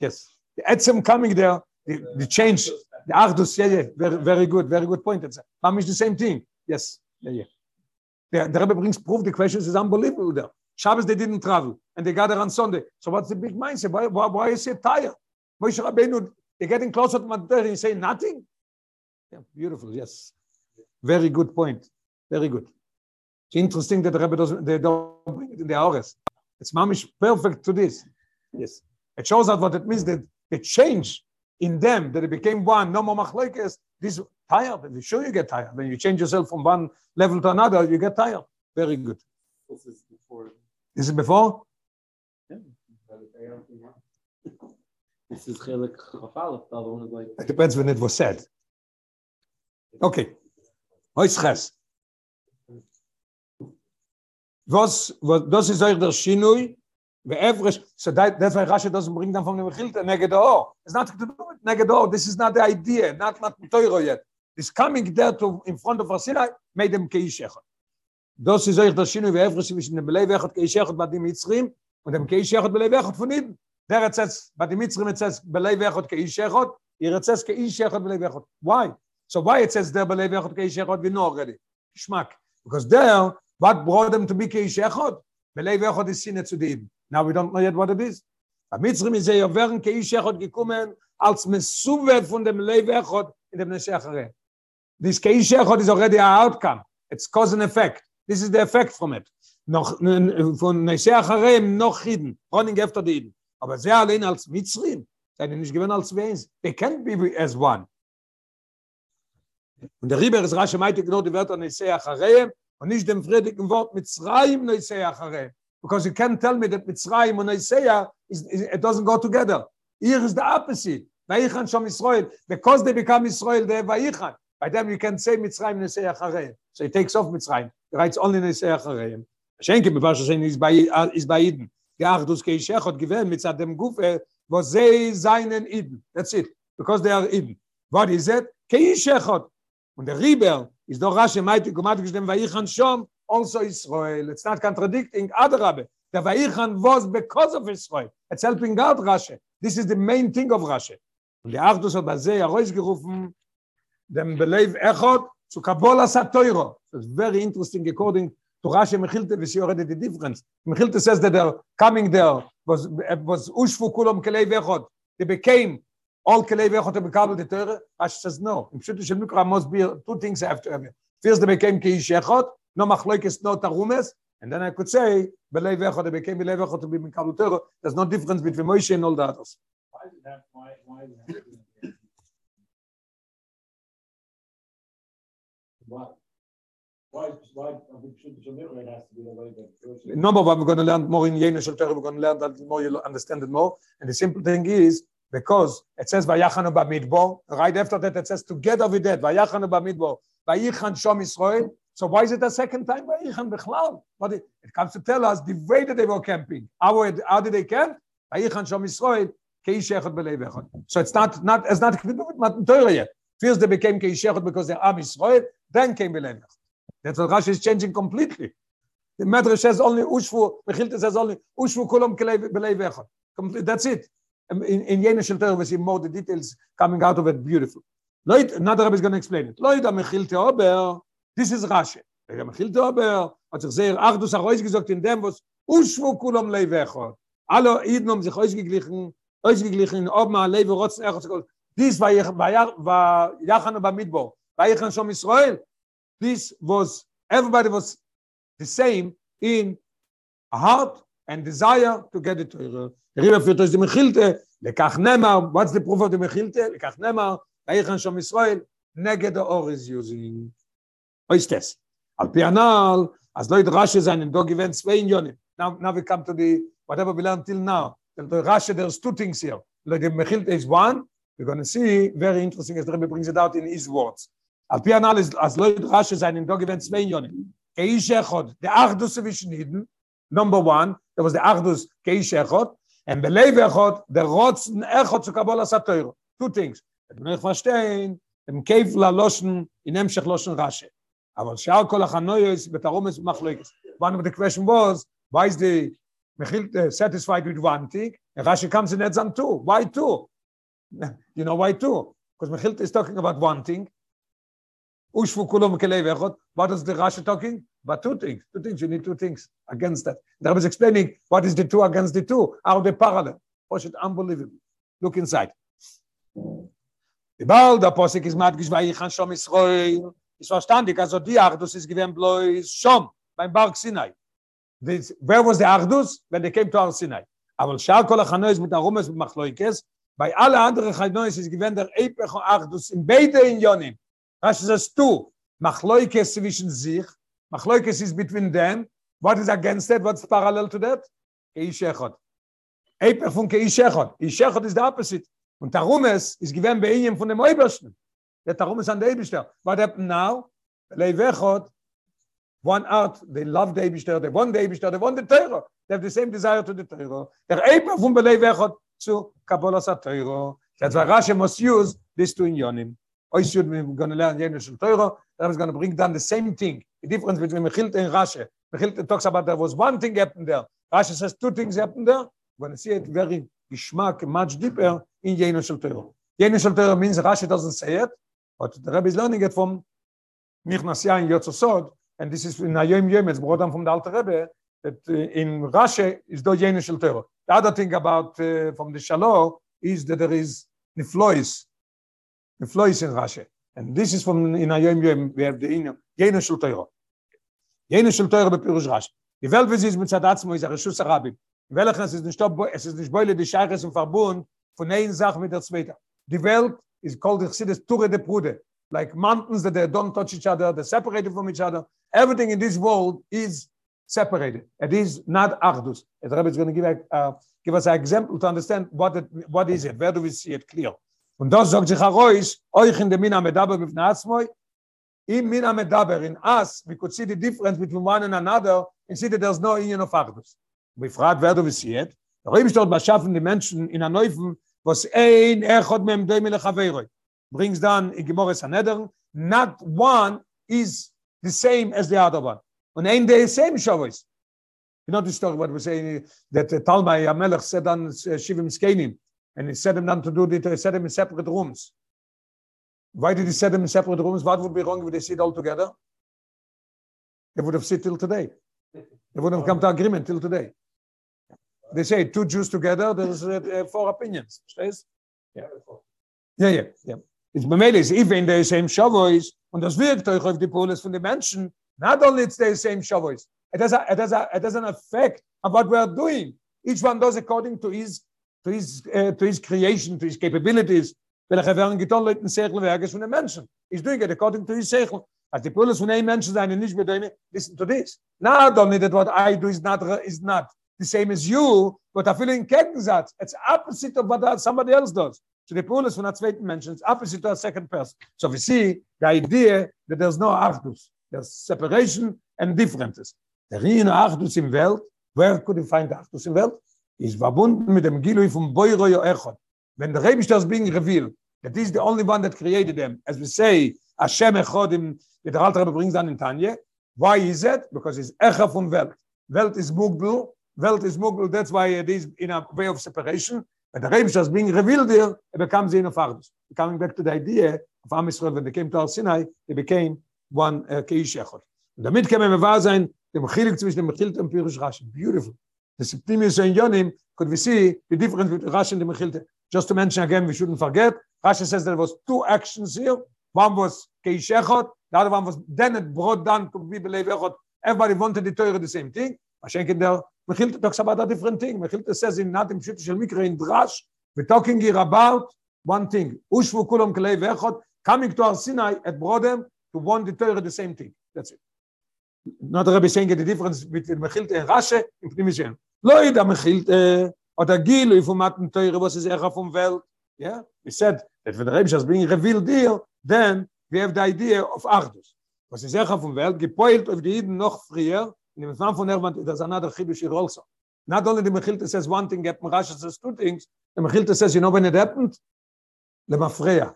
A: Yes. The Etzem coming there, the, the change. The Achdus, yeah, yeah, very, very good, very good point. It's Mamish the same thing. Yes, yeah, yeah. The, the Rebbe brings proof, the questions is unbelievable there. Shabbos, they didn't travel, and they gather on Sunday. So what's the big mindset? Why, why, why is it tired? Moshe Rabbeinu, they're getting closer to Matter, and say nothing? Yeah, beautiful, yes. Very good point. Very good. It's interesting that the Rebbe doesn't, they don't bring it in the hours. It's mamish perfect to this. Yes. It shows out what it means that the change in them, that it became one, no more machlekes, this tired. And sure you get tired. When you change yourself from one level to another, you get tired. Very good.
B: This is before.
A: This is before?
B: This is Chelik Chafalef. The other one is like.
A: It depends when it was said. Okay. Hoys Ches. Was, was, das ist euch der Shinui, Ve'evresh, so that, that's why Rashi doesn't bring them from the Mechilta, neged o. It's not to do with neged o. This is not the idea, not not Teuro yet. This coming there to in front of Sinai made them keish echot. Das ist euch der Shinui ve'evresh zwischen dem Belev echot keish echot bei dem Mitzrim und dem keish echot Belev echot von Iden. Der hat jetzt, bei dem Mitzrim Belev echot keish echot, hier it says keish echot Belev echot. Why? So why it says there Belev echot keish echot, we know already. Geschmack. Because there, what brought them to be keish echot? Belev echot is sinne zu Iden. Now we don't know yet what it is. A Mitzrim is a Yovern keish echot gekommen als Mesuve von dem Lev echot in dem Neshe Acharei. This keish echot is already an outcome. It's cause and effect. This is the effect from it. Noch von Neshe Acharei noch Hidden, running after the. Aber sie allein als Mitzrim, seien nicht gewinn als Weins. They can't be as one. Und der Rieber ist rasch meinte genau die Wörter Neshe Acharei und nicht dem friedigen Wort Mitzrayim Neshe Acharei. because you can't tell me that Mitzrayim is, is, it doesn't go together. Here is the opposite. Vayichan Shom Israel. Because they become Israel, they have Vayichan. By them you can say Mitzrayim and Isaiah Chareim. So he takes off Mitzrayim. He writes only in Isaiah Chareim. Schenke, bevor schon is bei is bei Eden. Die Achdus Keishechot gewähnt mit dem Gufe, wo sie seinen Eden. That's it. Because they are Eden. What is it? Keishechot. Und der Rieber ist doch rasch im Eiti, kumat gestem Vayichan Shom, also Israel. It's not contradicting Adrabe. The Vayichan was because of Israel. It's helping out Rashi. This is the main thing of Rashi. Und die Achdus hat bei sehr gerufen, dem Belev Echot zu Kabbalah Satoiro. It's very interesting according to Rashi Mechilte, we see already the difference. Mechilte says that they're coming there was was Ushfu Kulom Kelev Echot. They became all Echot to become the Torah. Rashi says no. In Pshutu Shel Mikra must be two things have to have. First they became Keish Echot, no machlokes no tarumes and then i could say belev echot they became belev echot to be mikabel torah there's no difference between moshe and all the others
C: Why is that? Why, why is that? Why? Why, why, I think should, should it has to be the way that.
A: number one we're going to learn more in yena shel torah we're going to learn that more you understand it more and the simple thing is because it says vayachanu bamidbar right after that it says together with that vayachanu bamidbar vayichan shom israel So why is it a second time Vayichan Bechlal? But it, it comes to tell us the way that they were camping. How, how did they camp? Vayichan Shom Yisrael, Keish Echad Echad. So it's not, not, it's not with Matan yet. First they became Keish Echad because they're Am Yisrael, then came B'Lev Echad. That's what Rashi is changing completely. The Medrash says only Ushvu, Mechilta says only Ushvu Kulam B'Lev Echad. That's it. In, in Yena Shel Torah we see more the details coming out of it beautiful. Lloyd, another Rabbi is going to explain it. Lloyd, Mechilta Ober, This is Rashi. Der Michil Dober hat sich sehr Achdus Achois gesagt in dem, was Ushvu Kulom Leivechot. Alle Iden haben sich ausgeglichen, ausgeglichen in Obma, Leive, Rotzen, Echot, This war Yachanu Bamidbo. Vayichan Shom Israel. This was, everybody was the same in a heart and desire to get it to Riva führt euch die Mechilte, lekach nemar, what's the proof of the Mechilte? lekach nemar, Vayichan Shom Israel, neged the or is using. ist das? Al pianal, as Lloyd Rashi sein in dog event zwei Unionen. Now, now we come to the, whatever we learned till now. The Rashi, there's two things here. The Mechilte is one. We're going to see, very interesting, as the Rebbe brings it out in his words. Al pianal as Lloyd Rashi sein in dog event zwei Unionen. Keish Echot, the Achdus Eden, number one, there was the Achdus Keish Echot, and Belev Echot, the Rotzen Echot zu Kabbalah Satoiro. Two things. Ich verstehen, im Keif la Loschen, in Emshech Loschen Rashi. אבל שאר כל החנויוס בתרומס מחלוקס. One of the question was, why is the Mechil uh, satisfied with one thing? And Rashi comes in Edzan two. Why two? You know why two? because Mechilta is talking about one thing. Ushvu kulom kelei vechot. What is the Rashi talking? But two things. Two things. You need two things against that. The Rebbe is explaining what is the two against the two. Are they parallel? Poshit, unbelievable. Look inside. Die Baal, der Posik ist Madgish, weil ich an Shom Israel. Ist verstandig, also die Achdus ist gewähnt bloß Shom, beim Berg Sinai. This, where was the Achdus? When they came to our Sinai. Aber Shal kol Achanois mit Arumes mit Machloikes, bei alle anderen Achanois ist gewähnt der und Achdus in beide in Yonim. Das ist das Tu. Machloikes zwischen sich, Machloikes is between them. What is against that? What's parallel to that? Keish Echot. Eipech von Keish Echot. Keish Echot is the opposite. Und darum es ist gewähnt bei ihnen von dem Obersten. Der darum ist an der Eberster. What happened now? Lei Wechot, one art, they love the Eberster, they want the Eberster, they want the Teuro. They have the same desire to the Teuro. Der Eber von Lei Wechot zu Kabbalas HaTeuro. That's why Rashi must use these two inyonim. Or should we're going to learn Yenu Shel Teuro, that is going to bring down the same thing. The difference between Mechilt and Rashi. Mechilt talks about there was one thing happened there. Rashi says two things happened there. We're going to see it very geschmack much deeper in Yenu Shel Teuro. Yenu Shel Teuro means Rashi doesn't say it, but the Rebbe is learning it from Nichnas Yain Yotzosod, and this is in Hayom Yom, it's brought down from the Alter Rebbe, that uh, in Rashi is do Yenu Shel Teuro. The other thing about uh, from the Shalom is that there is Niflois, Niflois in Rashi. And this is from in Hayom Yom, we have the Yenu Shel Teuro. Yenu Shel Teuro bepirush Rashi. Die Welt, wie sie ist mit Zadatzmo, ist a Rishus Arabim. Welchen es ist nicht es ist nicht beule die Scheiches im Verbund von einer Sache mit der zweite. Die Welt is called the Chassidus Ture de Prude. Like mountains that they don't touch each other, they're separated from each other. Everything in this world is separated. It is not Achdus. The Rebbe is going to give, uh, give us an example to understand what, it, what is it, where do we see it clear. Und das sagt sich Arois, euch in der Mina Medaber mit Natsmoy, in Mina Medaber, in us, we could see the difference between one and another and see that there's no union of Achdus. Wir fragt, wer du wie sie hat. Der Rebbe steht bei Schaffen die Menschen in der Neufen, was ein Echot mem Döme lechaveiroi. Brings down in Gemorres Hanedern, not one is the same as the other one. Und ein der same Shavuos. You know the story what we say that Talmai Amelech said on uh, Shivim Skenim, and he said them then to do it, he said them in separate rooms. Why did he set them in separate rooms? What would be wrong if they sit all together? They would have sit till today. They wouldn't have come to agreement till today. They say two Jews together, there's uh, uh, four opinions. Yeah. Yeah, yeah, yeah. It's Bemele is even the same Shavuos, und das wirkt euch auf die Polis von den Menschen. Not only it's the same Shavuos, it has, a, it, has a, it has an effect of what we are doing. Each one does according to his, to his, uh, to his creation, to his capabilities. Welche werden getan Leuten Sechelwerkes von den Menschen. He's doing it according to his Sechel. Als die Polis von einem Menschen seien nicht mit dem, listen to this. Not only that what I do is not, is not the same as you, but I feel in Gegensatz. It's opposite of what somebody else does. So the Paulus von der zweiten Menschen is opposite to a second person. So we see the idea that there's no Achdus. There's separation and differences. Der reine Achdus im Welt, where could you find Achdus im Welt? Is verbunden mit dem Gilui vom Boiro Yo Echot. When the Rebbe is being revealed, that is the only one that created them. As we say, Hashem Echod, im, der Alter Rebbe brings down in Tanya. Why is it? Because it's Echa von Welt. Welt is Mugbel, Welt is Mughal, that's why it is in a way of separation. But the Rebbe is being revealed here, it becomes in of. Coming back to the idea of Am Yisrael, when they came to Al Sinai, they became one uh, Keish Echot. Und damit kann man wahr sein, dem Chilik zwischen dem Mechilte und Pirush Rashi. Beautiful. The Septimius and Yonim, could we see the difference between Rashi and the Mechilte. Just to mention again, we shouldn't forget, Rashi says there was two actions here. One was Keish Echot, the other one was, then it brought down to be Belev Echot. Everybody wanted the Torah the same thing. Der Mechilta talks about a different thing. Mechilta says in not in Pshut Shel Mikra in Drash, we're talking here about one thing. Ushvu kulam kalei vechot, coming to our Sinai at Brodem to want the Torah the same thing. That's it. Not Rebbe saying the difference between Mechilta and Rashi in Pnimishen. Lo yida Mechilta, oder Gilu, if umat Torah was is Echa from Welt. Yeah, we said that when the Rebbe is being revealed here, then we have the idea of Achdus. Was is Echa from Welt, gepoilt auf die Iden noch früher, in the Zman von Erwand, there's another Chidush here also. Not only the Mechilta says one thing, yet Rashi says two things. The Mechilta says, you know when it happened? Lemafreya.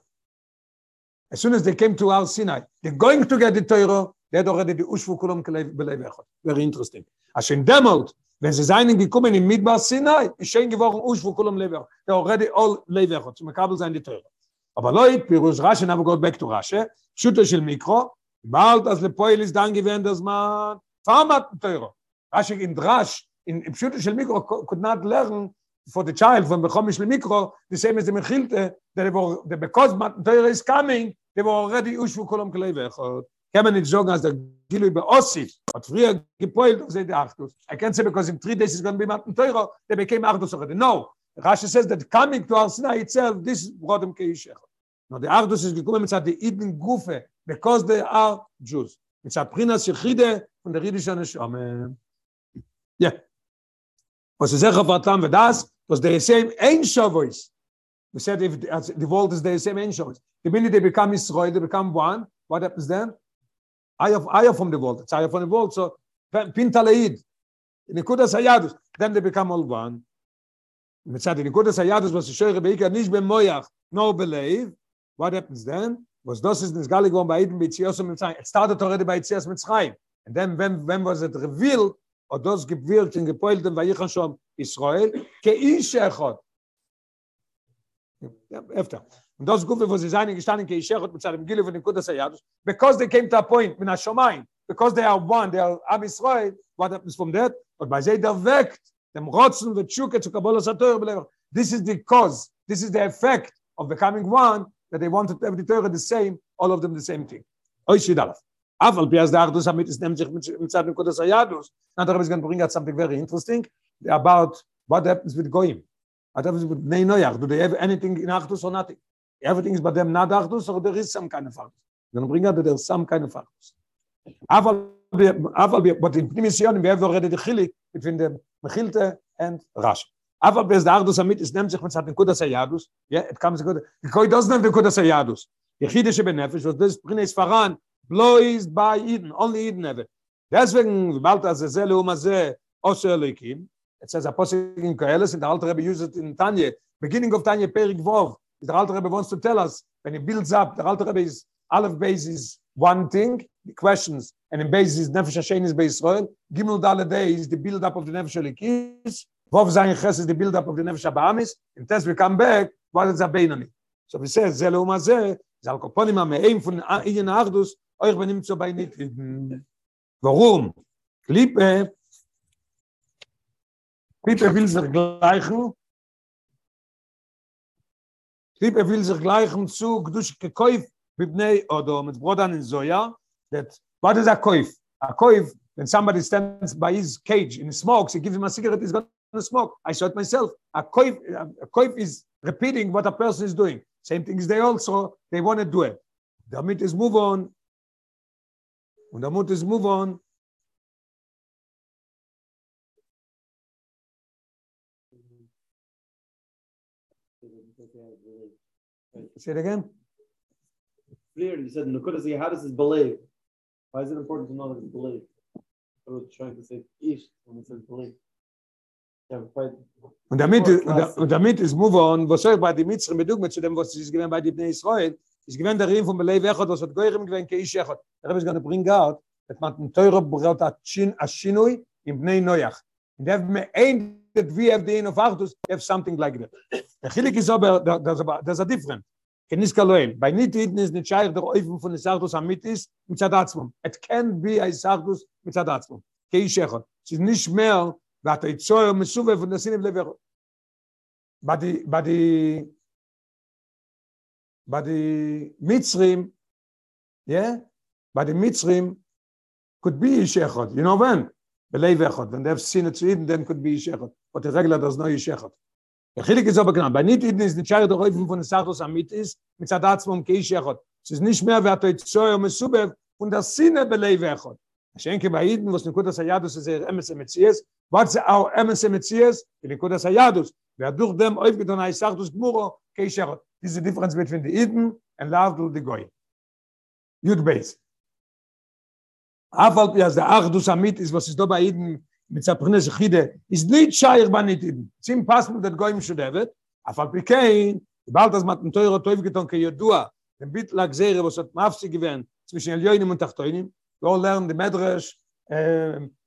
A: As soon as they came to Al Sinai, they're going to get the Torah, they had already the Ushvu Kulam Belev Echot. Very interesting. As in Demot, wenn sie seinen gekommen in Midbar Sinai, ist schön geworden, usch wo kolom lewech. Der already all lever, hat, zum Kabel sein die Teure. Aber loi, pirus rasche, na wo got back to rasche, schütte schil mikro, bald als le poil ist dann gewähnt, dass man farmat die Teure. Rasche in drasch, in schütte schil mikro, could not learn for the child, von bekomm ich mikro, the same as the mechilte, äh, der wo, der bekost mat Teure is coming, der wo already usch wo kolom lewech. Kann man nicht sagen, als der Gilu bei Ossi hat früher gepoilt auf seine Achtus. I can't say because in three days is going to be Matan Teuro, they became Achtus already. No. Rashi says that coming to Ar Sinai itself, this brought them Keishech. No, the Achtus is gekommen mit the Eden Gufe, because they are Jews. Mit der Prinas Yechide von der Riedische Neshome. Yeah. Was ist sicher vertan wir das, was the same ein Shavuos. We said if the world is the same Shavuos. The minute they become Israel, they become one, what happens then? eye of eye from the world. It's eye from the world so pintaleid. In kuda then they become all one. Mit sadin kuda sayadus was shoy rebe ikh nis moyach no believe what happens then? Was das is nis galig von beiden mit sie osum sein it started already by sie mit schrei and then when when was it revealed or those revealed in gepoilt und weil ich schon israel ke ich echot. After Und das gut, wo sie gestanden, ke mit Gile von den Kudas because they came to a point, min ha-shomayim, because they are one, they are Am Yisrael, what happens from that? But by they direct, dem Rotzen und Tshuke zu Kabbalah Sator, this is the cause, this is the effect of becoming one, that they wanted to the Torah the same, all of them the same thing. Oy Shidalaf. Aval pi as the Ardus Amit is nehmt sich mit Zadim Kudas Hayadus. Now the Rebbe is going to bring out something very interesting about what happens with Goyim. What happens with Nei? Do they have anything in Ardus or nothing? everything is but them not achdu so there is some kind of achdu then bring out that there is some aber aber but in the mission we have already the khilik between the mechilte and rash aber bis da achdu samit is nemt sich mit satin kudas yadus Ja, it comes good the koi does not the kudas yadus yachide she benefesh was this bring is faran blois by eden only eden ever. Deswegen bald as zele um as oselikim it says a possible in koeles and the alter be used in tanye beginning of tanye perik vov. The Alter Rebbe wants to tell us when he builds up, the Alter Rebbe is Aleph base is one thing, the questions, and in base is Nefesh Hashem is Beis Israel. Gimel Dalade is the build up of the Nefesh Elikis. Vov Zayin Ches is the build up of the Nefesh Abahamis. In test we come back, what is Abeinani? So we say, Ze Leuma Ze, Ze Al Koponim HaMe'eim von Iyen Achdus, euch benim zu bei Nit. Warum? Klippe, Klippe will sich gleichen, Trieb er will sich gleichen zu Gdush Kekoif bibnei Odo mit Brodan in Zoya that what is a koif? A koif when somebody stands by his cage and smokes he gives him a cigarette he's going to smoke. I it myself. A koif a koif is repeating what a person is doing. Same thing is they also they want to do it. Damit is move on. Und damit is move on Say it again.
B: Clearly, you said Nukudas Yehadis is believe. Why is it important to know that it's believe? I was trying to say ish when it says believe.
A: Und damit, und damit ist move on, was soll bei die Mitzrim bedug mit zu dem, was sie gewinnt bei die Bnei Israel, ist gewinnt der Rehm von Belev Echot, was hat Goyrim gewinnt, ke ish Echot. Der Rebbe is going to bring out, that man ein teurer bringt a Shinui in Bnei Noyach. And they have ein that we have the in of Achdus, have something like that. The Chilik is there's a, there's a different. Kenis Kaloel. Bei nit hitten is nit scheich der Eufen von der Achdus am mit ist, mit Zadatzmum. It can be a Achdus mit Zadatzmum. Kei Shechot. Es ist nicht mehr, wat er zoy um suve von Sinev Lever. But the, but the, but the Mitzrim, yeah, but the Mitzrim could be Shechot. You know when? belev echot wenn der sin zu eden dem kut bi shechot und der regler das neue shechot der khilik is aber genau bei nit eden is nit der reufen von sachos am mit is mit sadatz vom ge shechot es is nit mehr wer der zoy um sube und der sinne belev echot schenke bei eden was nikot das yadus is er ms mit was au ms mit cies in nikut das yadus wer durch dem auf getan ei sachos gmuro ge shechot diese difference between the eden and love the goy Yud base. Afal pi as der Achdus Amit ist, was ist da bei Eden, mit zaprine shchide is nit shaykh banit sim pas mit der goim shudevet afal pikein bald az mat toyre toyv geton ke yodua dem bit lag zere was hat mafsi gewen zwischen elyonim und tachtoinim go lern de medrash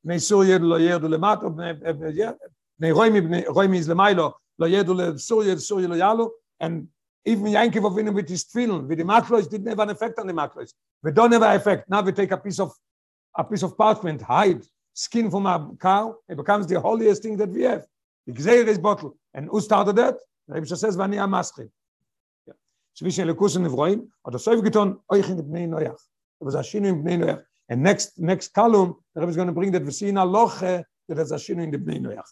A: me surye lo yedu le mat ob ne roim ibn roim iz le mailo lo yedu le surye surye lo yalo and even Yankee of in with his feeling with the maklos didn't have an effect on the maklos we don't have an effect now we take a piece of a piece of parchment hide skin from a cow it becomes the holiest thing that we have. The gzeir is bottle. And who started that? And he says vani a maschi shvi shel kus nivroim ot er soev giton oy khin bnei noach. Ot ze shinu im bnei noach. And next next column that is going to bring that we see in a loch that is a shinu in the bnei noach.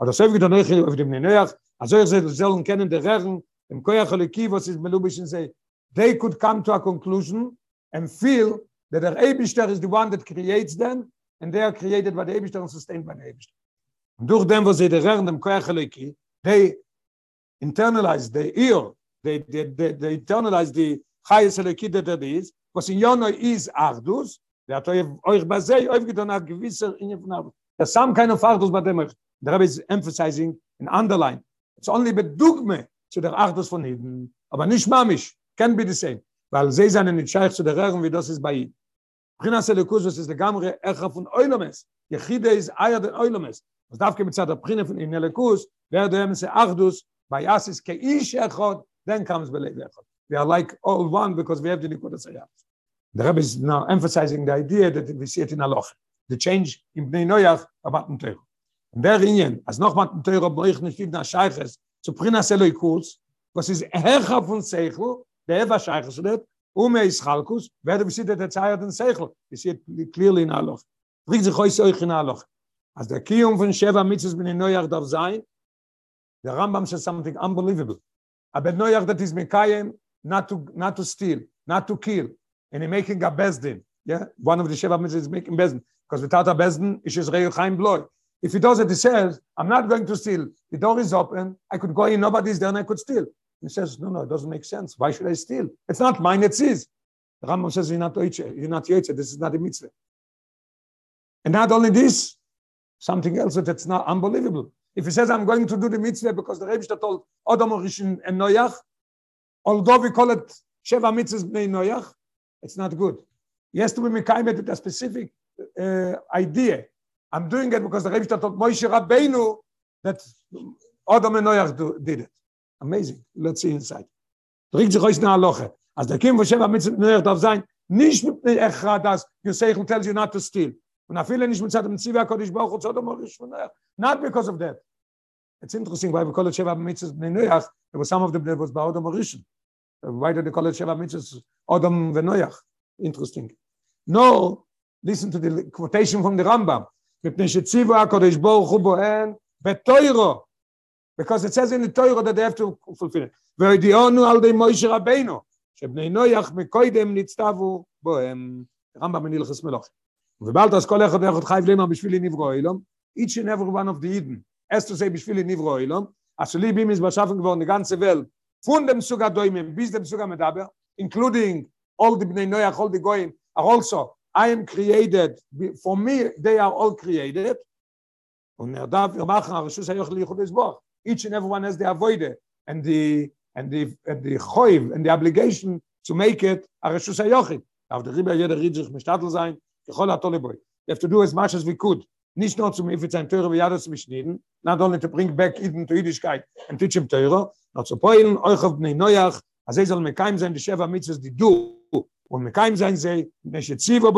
A: Ot soev giton oy khin bnei noach. Az oy ze zeln kenen der regen im koyach lekiv ot ze melubishin say they could come to a conclusion and feel that der Eibishter is the one that creates them and they are created by the Eibishter and sustained by the Eibishter. Und durch dem, was sie der Herren dem Koyach leki they internalize the ear they they they, they internalize the highest leki that it is was in yono is ardus der hat euch bei sei euch getan a gewisser in von there's some kind of ardus but them the rabbi is emphasizing an underline it's only but dogme zu der ardus von hinten aber nicht mamisch. Can be the same. Weil sie sind nicht scheich zu der Herren wie das ist bei Prina בחינה של לקוזוס זה לגמרי איך פון אוילומס יחיד איז אייר דן אוילומס אז דווקא מצד הבחינה פון אין לקוז ואיר דן אמס אחדוס ביאס איז כאיש אחד דן comes בלב אחד we are like all one because we have the nikuda sayah the rabbi is now emphasizing the idea that we see it in aloch the change in bnei Noyach about the and there inyen as noch mal teiro boich nit fid na shaykhs zu prina seloy was is herha von sechu der va shaykhs lebt wird um is chalkus wer wir sieht der zeit den sechel see it clearly in aloch bringt sich euch in aloch als der kium von sheva mitzes bnei noyach darf sein The Rambam says something unbelievable. Abed Noyach that is Mekayim, not to, not to steal, not to kill. And he's making a Bezdin. Yeah, one of the Sheva Mitzvahs is making Bezdin. Because without a Bezdin, it's just Reu Chaim Bloy. If he does it, he says, I'm not going to steal. The door is open. I could go in, nobody's there, and I could steal. He says, no, no, it doesn't make sense. Why should I steal? It's not mine, it's his. The Rambam says, you're not Oiche, you're not Yoitze, this is not a mitzvah. And not only this, something else that's not unbelievable. If he says, I'm going to do the mitzvah because the Rebbe told Adam Rishon and Noach, although we call it Sheva Mitzvahs Bnei Noach, it's not good. He has to be Mekayim with a specific uh, idea. I'm doing it because the Rebbe told Moshe Rabbeinu that Adam and Noach do, did it. Amazing. Let's see inside. Bringt sich euch nach Loche. Als der Kim von Sheva Mitzvahs Bnei Noach darf sein, nicht mit Echad, dass Yoseichel tells you not to steal. Und er viele nicht mit Zadam Tziva Kodesh Baruch Hu Tzodom Orish Shmonayach. Not because of that. It's interesting why we call it Sheva Mitzvahs Bnei Noach. There was some of them that was by Odom Orishon. Why did they call it Sheva Mitzvahs Odom Venoach? Interesting. No, listen to the quotation from the Rambam. מפני שציוו הקודש ברוך הוא בוהן בתוירו. Because it says in the Torah that they have to fulfill it. והודיעונו על די מוישה רבינו, שבני נויח מקוידם נצטבו בוהם. רמב"ם מנילכס מלוכים. ובלת אז כל אחד ואחד חייב למה בשביל נברו אילום, each and every one of the Eden, has to say בשביל נברו אילום, אשר לי בימיס בשפן כבר נגן סבל, von dem Suga Doimim bis dem Suga Medaber, including all the Bnei Noach, all the Goyim, are also, I am created, for me, they are all created, und er darf, wir machen, Arashus Hayoch Lichud Esboch, each and every one has the avoide, and the, and the, and the choiv, and the obligation to make it Arashus Hayochid. Auf der Riba jeder boy. We have to do as much as we could. Nicht nur zum Ifit sein Teure, wie ja das not only to bring back Eden to Yiddishkeit and teach him Teure, not zu poilen, euch auf Bnei Noach, als er soll mekaim sein, die Sheva Mitzvahs, die du, und mekaim sein sei, neshe tzivo